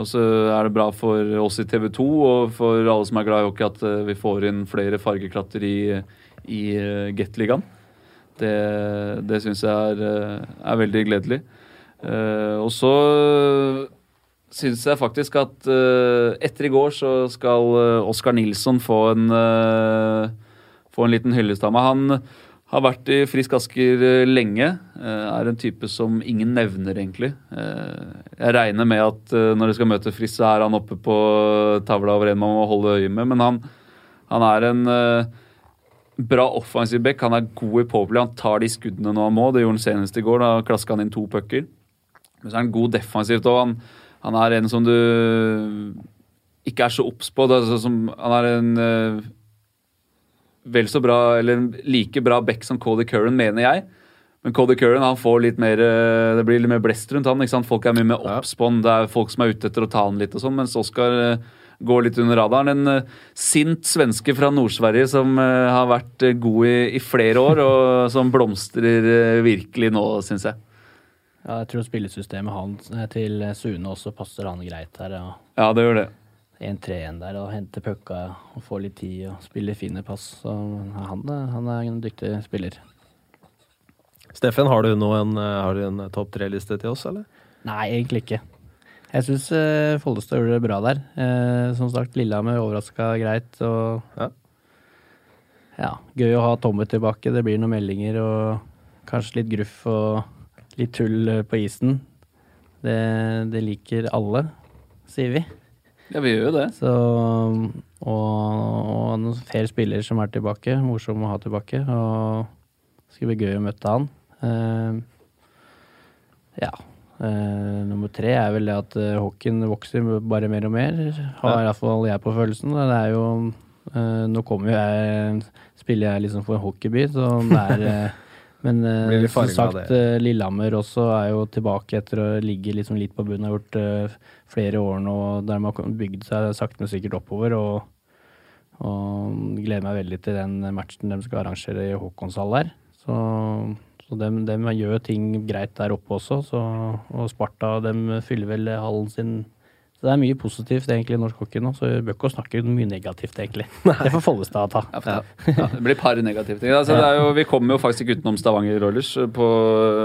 og så er det bra for oss i TV 2 og for alle som er glad i hockey, at vi får inn flere fargeklatter i, i Gateligaen. Det, det syns jeg er, er, veldig gledelig. og så syns jeg faktisk at uh, etter i går så skal uh, Oskar Nilsson få en, uh, få en liten hyllest av meg. Han har vært i Frisk Asker lenge. er en type som ingen nevner, egentlig. jeg regner med at når de skal møte Frisk, så er han oppe på tavla over en man må holde øye med. Men han, han er en bra offensiv back. Han er god i påplay. Han tar de skuddene når han må. Det gjorde han senest i går. Da klaska han inn to pucker. Men så er han god defensivt òg. Han, er en som du ikke er så obs på. Altså som, han er en uh, vel så bra, eller like bra back som Cody Curran, mener jeg. Men Cody Curran han får litt mer, uh, det blir litt mer blest rundt han. ikke sant? Folk er mye mer obs på han. Det er folk som er ute etter å ta han litt og sånn. Mens Oskar uh, går litt under radaren. En uh, sint svenske fra Nord-Sverige som eh, har vært eh, god i, i flere år, og som blomstrer eh, virkelig nå, syns jeg. Ja, jeg tror spillesystemet hans eh, til Sune også passer han greit her. Ja. Ja, det gjør det. 1-3-1 der og hente pucka og få litt tid og spille fine pass. Så han, eh, han er en dyktig spiller. Steffen, har du nå en, har du en topp tre-liste til oss, eller? Nei, egentlig ikke. Jeg syns eh, Follestad gjorde det bra der. Eh, som sagt, Lillehammer overraska greit. Og Ja. ja, gøy å ha Tommy tilbake. Det blir noen meldinger og kanskje litt gruff og litt tull eh, på isen. Det, det liker alle, sier vi. Ja, vi gjør jo det. Så, og, og noen flere spillere som er tilbake. Morsom å ha tilbake. Og det skal bli gøy å møte han. Uh, ja. Uh, nummer tre er vel det at uh, hockeyen vokser bare mer og mer. Har iallfall jeg på følelsen. Det er jo uh, Nå kommer jo jeg Spiller jeg liksom for en hockeyby, så det er Men uh, som sagt, uh, Lillehammer også er jo tilbake etter å ligge liksom litt på bunnen. Har gjort uh, flere år nå der man har bygd seg sakte, men sikkert oppover. Og, og gleder meg veldig til den matchen de skal arrangere i Håkonshall der. Så, så dem, dem gjør ting greit der oppe også. Så, og Sparta dem fyller vel hallen sin. Så det er mye positivt egentlig i norsk hockey nå, så vi bør ikke snakke mye negativt, egentlig. Det får Follestad ta. Ja, ja, det blir par negative ting. Altså, det er jo, vi kommer jo faktisk ikke utenom Stavanger Rollers eh, på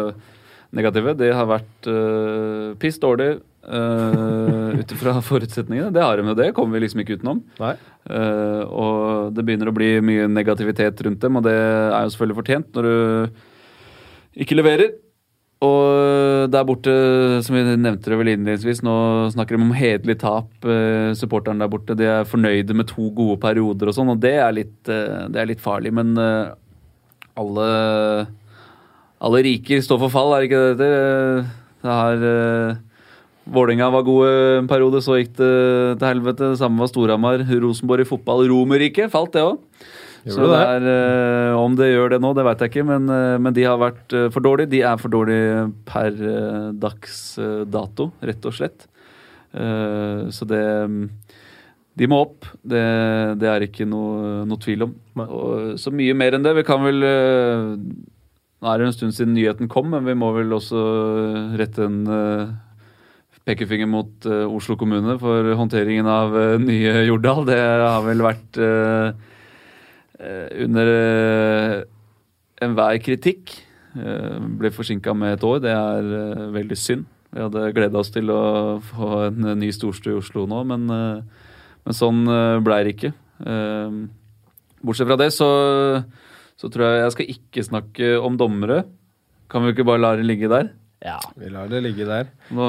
eh, negative. Det har vært uh, piss dårlig uh, ut ifra forutsetningene. Det har de jo, det kommer vi liksom ikke utenom. Nei. Eh, og det begynner å bli mye negativitet rundt dem, og det er jo selvfølgelig fortjent når du ikke leverer. Og der borte, som vi nevnte det vel innledningsvis, nå snakker de om hederlig tap. Uh, supporterne der borte de er fornøyde med to gode perioder og sånn, og det er litt, eh, det er litt farlig. Men eh, alle, alle riker står for fall, er det ikke det det? Det uh, Vålerenga var gode en periode, så gikk det til helvete. Det samme var Storhamar. Rosenborg i fotball. Romerriket falt, det òg. Så det det? er, eh, om det gjør det nå, det vet jeg ikke, men, eh, men de har vært eh, for dårlige. De er for dårlige per dags dato, rett og slett. Uh, så det De må opp. Det, det er ikke noe, noe tvil om. Og, så mye mer enn det. Vi kan vel Nå er det en stund siden nyheten kom, men vi må vel også rette en pekefinger mot Oslo kommune for håndteringen av nye Jordal. Det har vel vært under uh, enhver kritikk. Eh, ble forsinka med et år. Det er eh, veldig synd. Vi hadde gleda oss til å få en eh, ny storstue i Oslo nå, men, eh, men sånn blei det ikke. Eh, bortsett fra det så, så tror jeg jeg skal ikke snakke om dommere. Kan vi ikke bare la det ligge der? Ja. Vi lar det ligge der. Nå,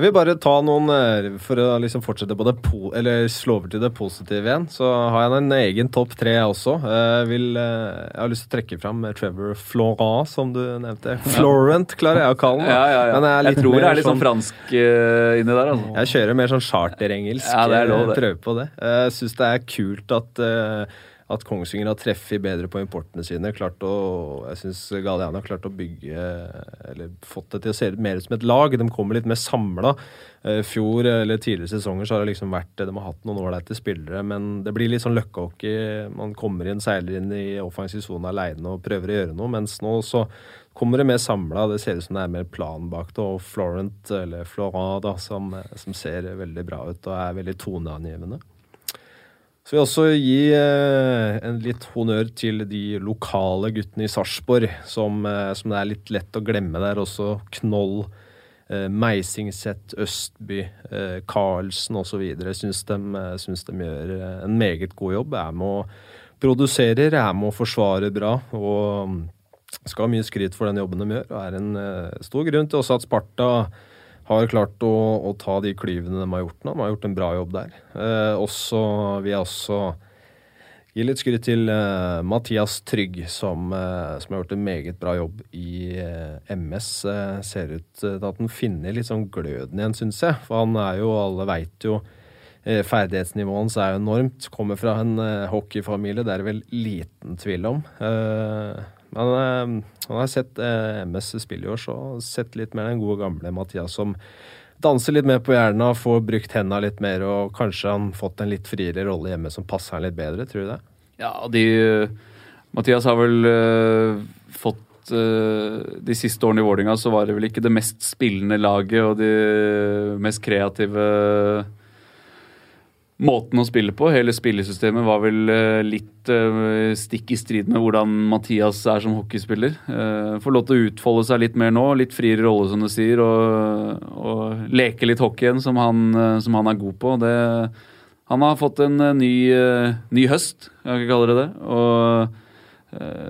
Jeg vil bare ta noen eh, For å liksom fortsette på det Eller slå over til det positive igjen, så har jeg en egen topp tre jeg også. Jeg, vil, eh, jeg har lyst til å trekke fram Trevor Florent, som du nevnte. Florent klarer jeg å kalle den. ja, ja, ja. Men jeg, jeg tror det er litt sånn fransk uh, inni der, altså. Jeg kjører mer sånn charterengelsk. Ja, det er lov, eh, det. Prøve på det. Jeg syns det er kult at, eh, at Kongsvinger har treffet bedre på importene sine. Klart å, jeg syns Galeana har klart å bygge Eller fått det til å se mer ut som et lag. De kommer litt mer samla. Fjor eller tidligere sesonger så har det liksom vært De har hatt noen ålreite spillere, men det blir litt sånn løkkehockey. Man kommer inn, seiler inn i offensiv sone aleine og prøver å gjøre noe, mens nå så kommer det mer samla. Det ser ut som det er mer plan bak det. Og Florent, eller Florent, da, som, som ser veldig bra ut og er veldig toneangivende. Så vil jeg også gi eh, en litt honnør til de lokale guttene i Sarpsborg, som, eh, som det er litt lett å glemme der også. Knoll, eh, Meisingset, Østby, Karlsen osv. Syns, de, syns de gjør en meget god jobb. Er med å produserer, er med å forsvare bra. og mm, skal ha mye skryt for den jobben de gjør. og er en stor grunn til også at Sparta har klart å, å ta de klyvene de har gjort nå. De har gjort en bra jobb der. Eh, også, vil jeg også gi litt skryt til eh, Mathias Trygg, som, eh, som har gjort en meget bra jobb i eh, MS. Eh, ser ut til at han finner litt sånn gløden igjen, syns jeg. For han er jo, alle veit jo eh, Ferdighetsnivået hans er enormt. Kommer fra en hockeyfamilie, det er det vel liten tvil om. Eh, men eh, han har sett eh, MS spille i år, så sett litt mer den gode gamle Mathias som danser litt mer på hjernen, får brukt hendene litt mer, og kanskje han fått en litt friere rolle hjemme som passer han litt bedre, tror du det? Ja, de Mathias har vel uh, fått uh, De siste årene i Vålinga så var det vel ikke det mest spillende laget og de mest kreative måten å spille på. Hele spillesystemet var vel uh, litt stikk i strid med hvordan Mathias er som hockeyspiller. får lov til å utfolde seg litt mer nå, litt friere rolle, som du sier, og, og leke litt hockey igjen, som som han er god på. Det han har fått en ny, ny høst, kan vi kalle det det. Og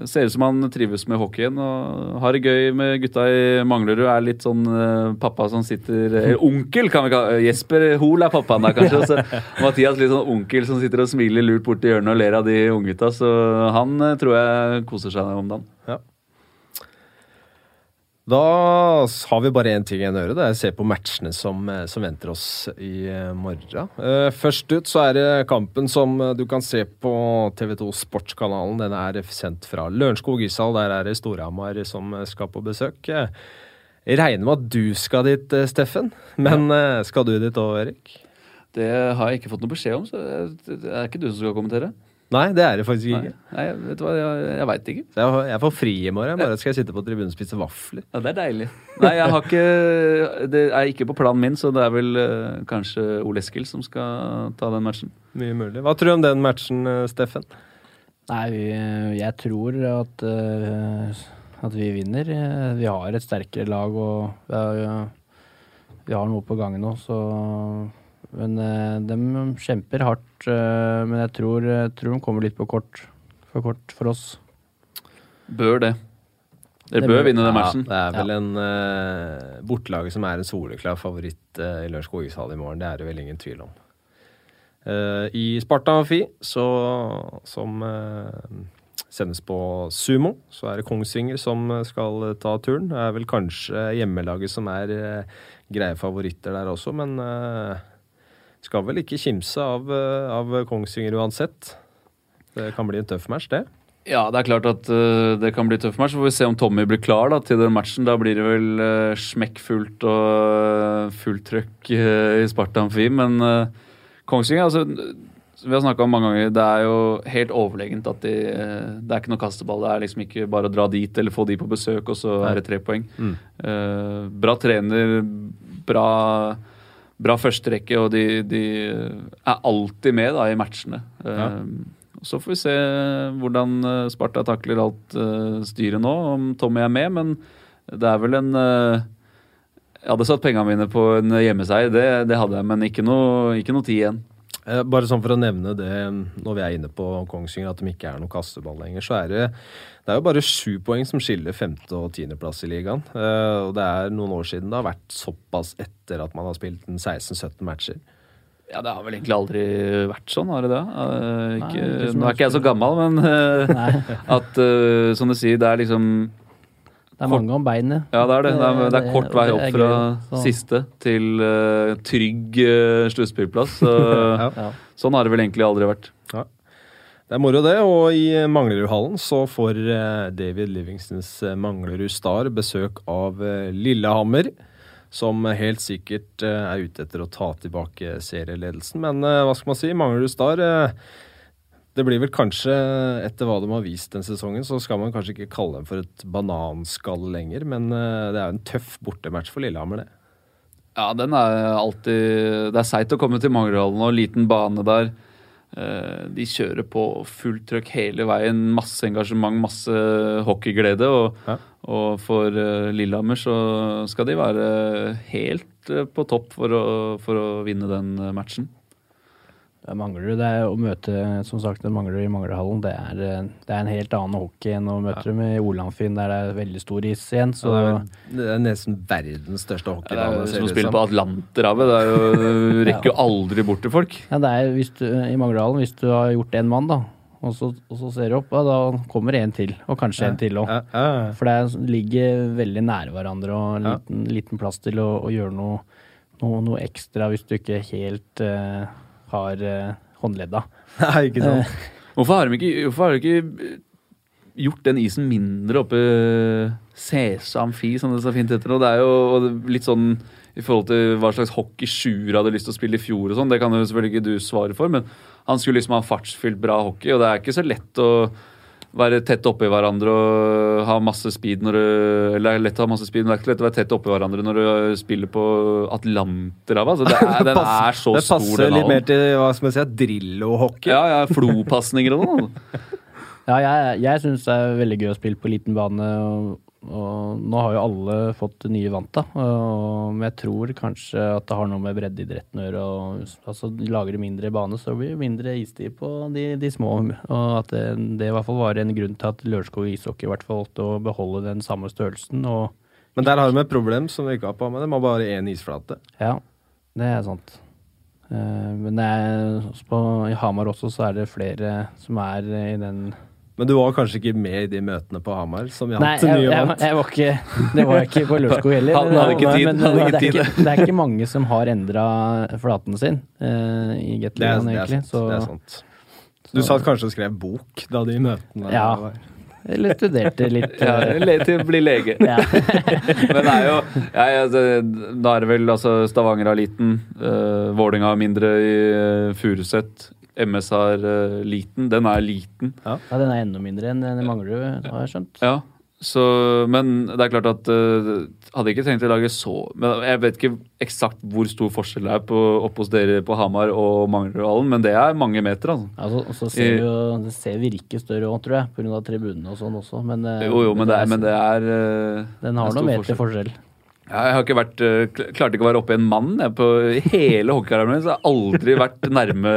ser ut som han trives med hockeyen og har det gøy med gutta i Manglerud. Er litt sånn uh, pappa som sitter uh, Onkel, kan vi kalle Jesper Hoel er pappaen der, kanskje. Så Mathias litt sånn onkel som sitter og smiler lurt borti hjørnet og ler av de unggutta. Så han tror jeg koser seg om dagen. Ja. Da har vi bare én ting igjen å gjøre. Det er å se på matchene som, eh, som venter oss i eh, morgen. Uh, først ut så er det kampen som du kan se på TV2 Sportskanalen. Den er sendt fra Lørenskog ishall. Der er det Storhamar som skal på besøk. Jeg regner med at du skal dit, Steffen. Men skal du dit òg, Erik? Det har jeg ikke fått noe beskjed om, så det er ikke du som skal kommentere. Nei, det er det faktisk ikke. Nei, nei vet du hva, Jeg, jeg veit ikke. Så jeg, jeg får fri i morgen. Bare skal jeg sitte på tribunen og spise vafler. Ja, Det er deilig. Nei, jeg har ikke Det er ikke på planen min, så det er vel uh, kanskje Ole Eskil som skal ta den matchen. Mye mulig. Hva tror du om den matchen, uh, Steffen? Nei, vi, jeg tror at, uh, at vi vinner. Vi har et sterkere lag, og vi har, vi har noe på gang nå, så men uh, de kjemper hardt. Uh, men jeg tror, jeg tror, de kommer litt på kort for kort for oss. Bør det. Dere bør vinne den matchen. Ja, det er vel ja. en uh, bortelaget som er en soleklar favoritt uh, i Lørenskog ishall i morgen. Det er det vel ingen tvil om. Uh, I Sparta Amfi, så, som sendes på Sumo, så er det Kongsvinger som skal ta turen. Det er vel kanskje hjemmelaget som er greie favoritter der også, men skal vel ikke kimse av, eh, av Kongsvinger uansett. Det kan bli en tøff match, det. Ja, det er klart at uh, det kan bli tøff match. Får vi se om Tommy blir klar da, til den matchen. Da blir det vel uh, smekkfullt og uh, fullt trøkk uh, i Sparta Amfi. Men Kongsvinger, altså vi har snakka om mange ganger, det er jo helt overlegent at de, det er ikke noe kasteball. Det er liksom ikke bare å dra dit eller få de på besøk, og så er det tre poeng. Mm. bra trener, bra bra førsterekke, og de, de, er alltid med da, i matchene. Ja. Uh, så får vi se hvordan eh, Sparta takler alt styret nå, om Tommy er med. Men det er vel en Jeg hadde satt pengene mine på en hjemmeseier, det, det hadde jeg, men ikke noe, ikke noe tid igjen. Bare sånn for å nevne det når vi er inne på Kongsvinger, at de ikke er noe kasteball lenger, så er det det er jo bare sju poeng som skiller femte- og tiendeplass i ligaen. Uh, og det er noen år siden det har vært såpass etter at man har spilt 16-17 matcher. Ja, det har vel egentlig aldri vært sånn, har det det? Uh, ikke, Nei, nå er ikke jeg så gammel, men at som du sier, det er liksom det er mange om beinet. Ja, det er det. Det er, det er kort vei opp fra siste til uh, trygg uh, sluttspillplass. Så, ja. Sånn har det vel egentlig aldri vært. Ja. Det er moro, det. Og i Manglerudhallen så får eh, David Livingstons eh, Manglerud Star besøk av eh, Lillehammer. Som helt sikkert er ute etter å ta tilbake serieledelsen. Men hva skal man si? Manglerud Star Det blir vel kanskje, etter hva de har vist den sesongen, så skal man kanskje ikke kalle dem for et bananskall lenger. Men det er jo en tøff bortematch for Lillehammer, det. Ja, den er alltid Det er seigt å komme til Mangerhallen og liten bane der. Eh, de kjører på fullt trøkk hele veien. Masse engasjement, masse hockeyglede. Og, ja. og for eh, Lillehammer så skal de være helt eh, på topp for å, for å vinne den matchen. Det mangler det er å møte som sagt, det mangler i Manglerhallen. Det er, det er en helt annen hockey enn å møte ja. dem i Olandfinn, der det er veldig stor is igjen. Så. Ja, det, er, nesten verdens største hockeybane. Ja, det er som å spille på Atlanterhavet. Det jo, rekker jo aldri bort til folk. Ja, det er du, I Manglerhallen, hvis du har gjort én mann, da, og så, og så, ser du opp, ja, da kommer en til. Og kanskje ja, en til òg. Ja, ja, For det ligger veldig nære hverandre og en liten, liten, plass til å, å gjøre noe, noe, noe, ekstra hvis du ikke helt uh, har uh, håndledda. Nei, ikke sant. hvorfor har de ikke, hvorfor har de ikke gjort den isen mindre oppe Sesam Fi, som det så fint heter. Og det er jo litt sånn i forhold til hva slags hockey Sjur hadde lyst til å spille i fjor og sånn. Det kan jo selvfølgelig ikke du svare for, men han skulle liksom ha fartsfylt bra hockey, og det er ikke så lett å være tett oppi hverandre og ha masse speed når du Eller det er lett å ha masse speed, men det er ikke lett å være tett oppi hverandre når du spiller på Atlanterhavet. Altså, det er, den er så det stor, passer den litt mer til hva skal man si, Drillo-hockey. Ja, ja, Flopasninger og noe. Ja, jeg, jeg syns det er veldig gøy å spille på liten bane. Og, og nå har jo alle fått nye vanta. Men jeg tror kanskje at det har noe med breddeidretten å gjøre. Altså, lager du mindre bane, så blir det mindre istid på de, de små. Og at det, det i hvert fall var en grunn til at Lørenskog ishockey i hvert fall valgte å beholde den samme størrelsen. Og Men der har de et problem som vi ikke har på med. De har bare én isflate. ja, det er sant. Eh, Men er, på, i Hamar også så er det flere som er i den Men du var kanskje ikke med i de møtene på Hamar som vi Nei, hatt jeg, jeg, jeg var ikke Det var jeg ikke på Lørenskog heller. Han hadde ikke tid, Men, hadde det, ikke er ikke, det er ikke mange som har endra flaten sin uh, i Det Gateligaen, det, er egentlig. sant, Så, det er sant. Du satt kanskje og skrev bok da de møtene Ja. var Eller studerte litt. Ja, eh, le- til å bli lege. ja. Men det er jo ja, ja, det, Da er det vel altså Stavanger er liten, uh, Vålerenga har mindre i uh, Furuset. MS har eh, liten. Den er liten. ja, den er enda mindre enn den Manglerud, har jeg skjønt. Ja, så, men det er klart at uh, Hadde ikke trengt å lage så men Jeg vet ikke eksakt hvor stor forskjell det er på, oppe hos dere på Hamar og Manglerudhallen, men det er mange meter, altså. Altså, og så ser vi jo Det ser virker større òg, tror jeg, pga. tribunene og sånn også. Men, uh, Jo, jo, men det er, men det er uh, den har noen meter forskjell. Ja, jeg har ikke vært, eh, klarte ikke å være oppe i en mann jeg, på hele hockeykarrieren min. Så jeg har aldri vært nærme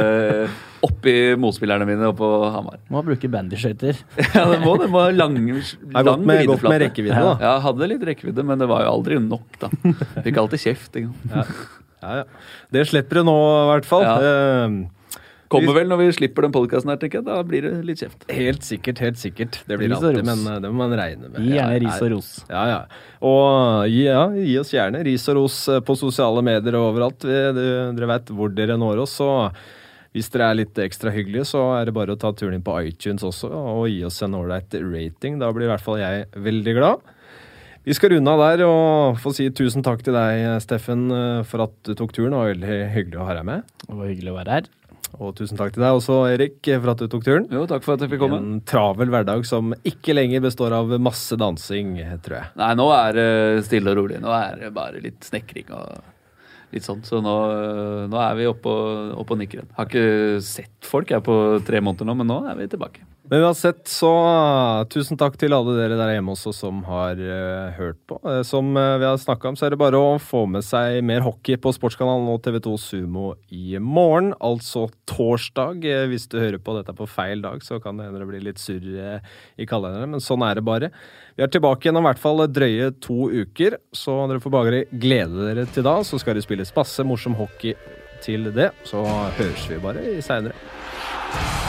oppi motspillerne mine på Hamar. Må bruke bandyskøyter. Ja, det må det. må ha lang, lang godt med, godt med rekkevidde, da. Ja, hadde litt rekkevidde, men det var jo aldri nok, da. Fikk alltid kjeft. Ikke? sant? Ja, ja. Det slipper du nå, i hvert fall. Ja. Eh, Kommer vel når vi slipper den podkasten her, tenker jeg. Da blir det litt kjeft. helt sikkert, helt sikkert. Det blir Ris alltid, ros. men eh, det må man regne med. Gi gjerne ris og ros. Ja, ja. Og ja, gi oss gjerne ris og ros eh, på sosiale medier og overalt. Vi, du, dere vet hvor dere når oss. Og hvis dere er litt ekstra hyggelige, så er det bare å ta turen inn på iTunes også og gi oss en ålreit rating. Da blir i hvert fall jeg veldig glad. Vi skal runde av der og få si tusen takk til deg, Steffen, eh, for at du tok turen. Det var veldig hyggelig å ha deg med. Det var hyggelig å være her. Og tusen takk til deg også, Erik, for at du tok turen. Jo, takk for at jeg fikk komme. En travel hverdag som ikke lenger består av masse dansing, tror jeg. Nei, nå er det stille og rolig. Nå er det bare litt snekring og litt sånn. Så nå, nå er vi oppe og, nikker igjen. Har ikke sett folk jeg på tre måneder nå, men nå er vi tilbake. Men uansett, så uh, tusen takk til alle dere der hjemme også som har uh, hørt på. Uh, som uh, vi har snakka om, så er det bare å få med seg mer hockey på Sportskanalen og TV2 Sumo i morgen, altså torsdag. Hvis du hører på dette på feil dag, så kan det hende det blir litt surr i kalenderen, men sånn er det bare. Vi er tilbake igjen om i hvert fall drøye to uker, så dere får bare glede dere til da. Så skal det spilles masse morsom hockey til det. Så høres vi bare seinere.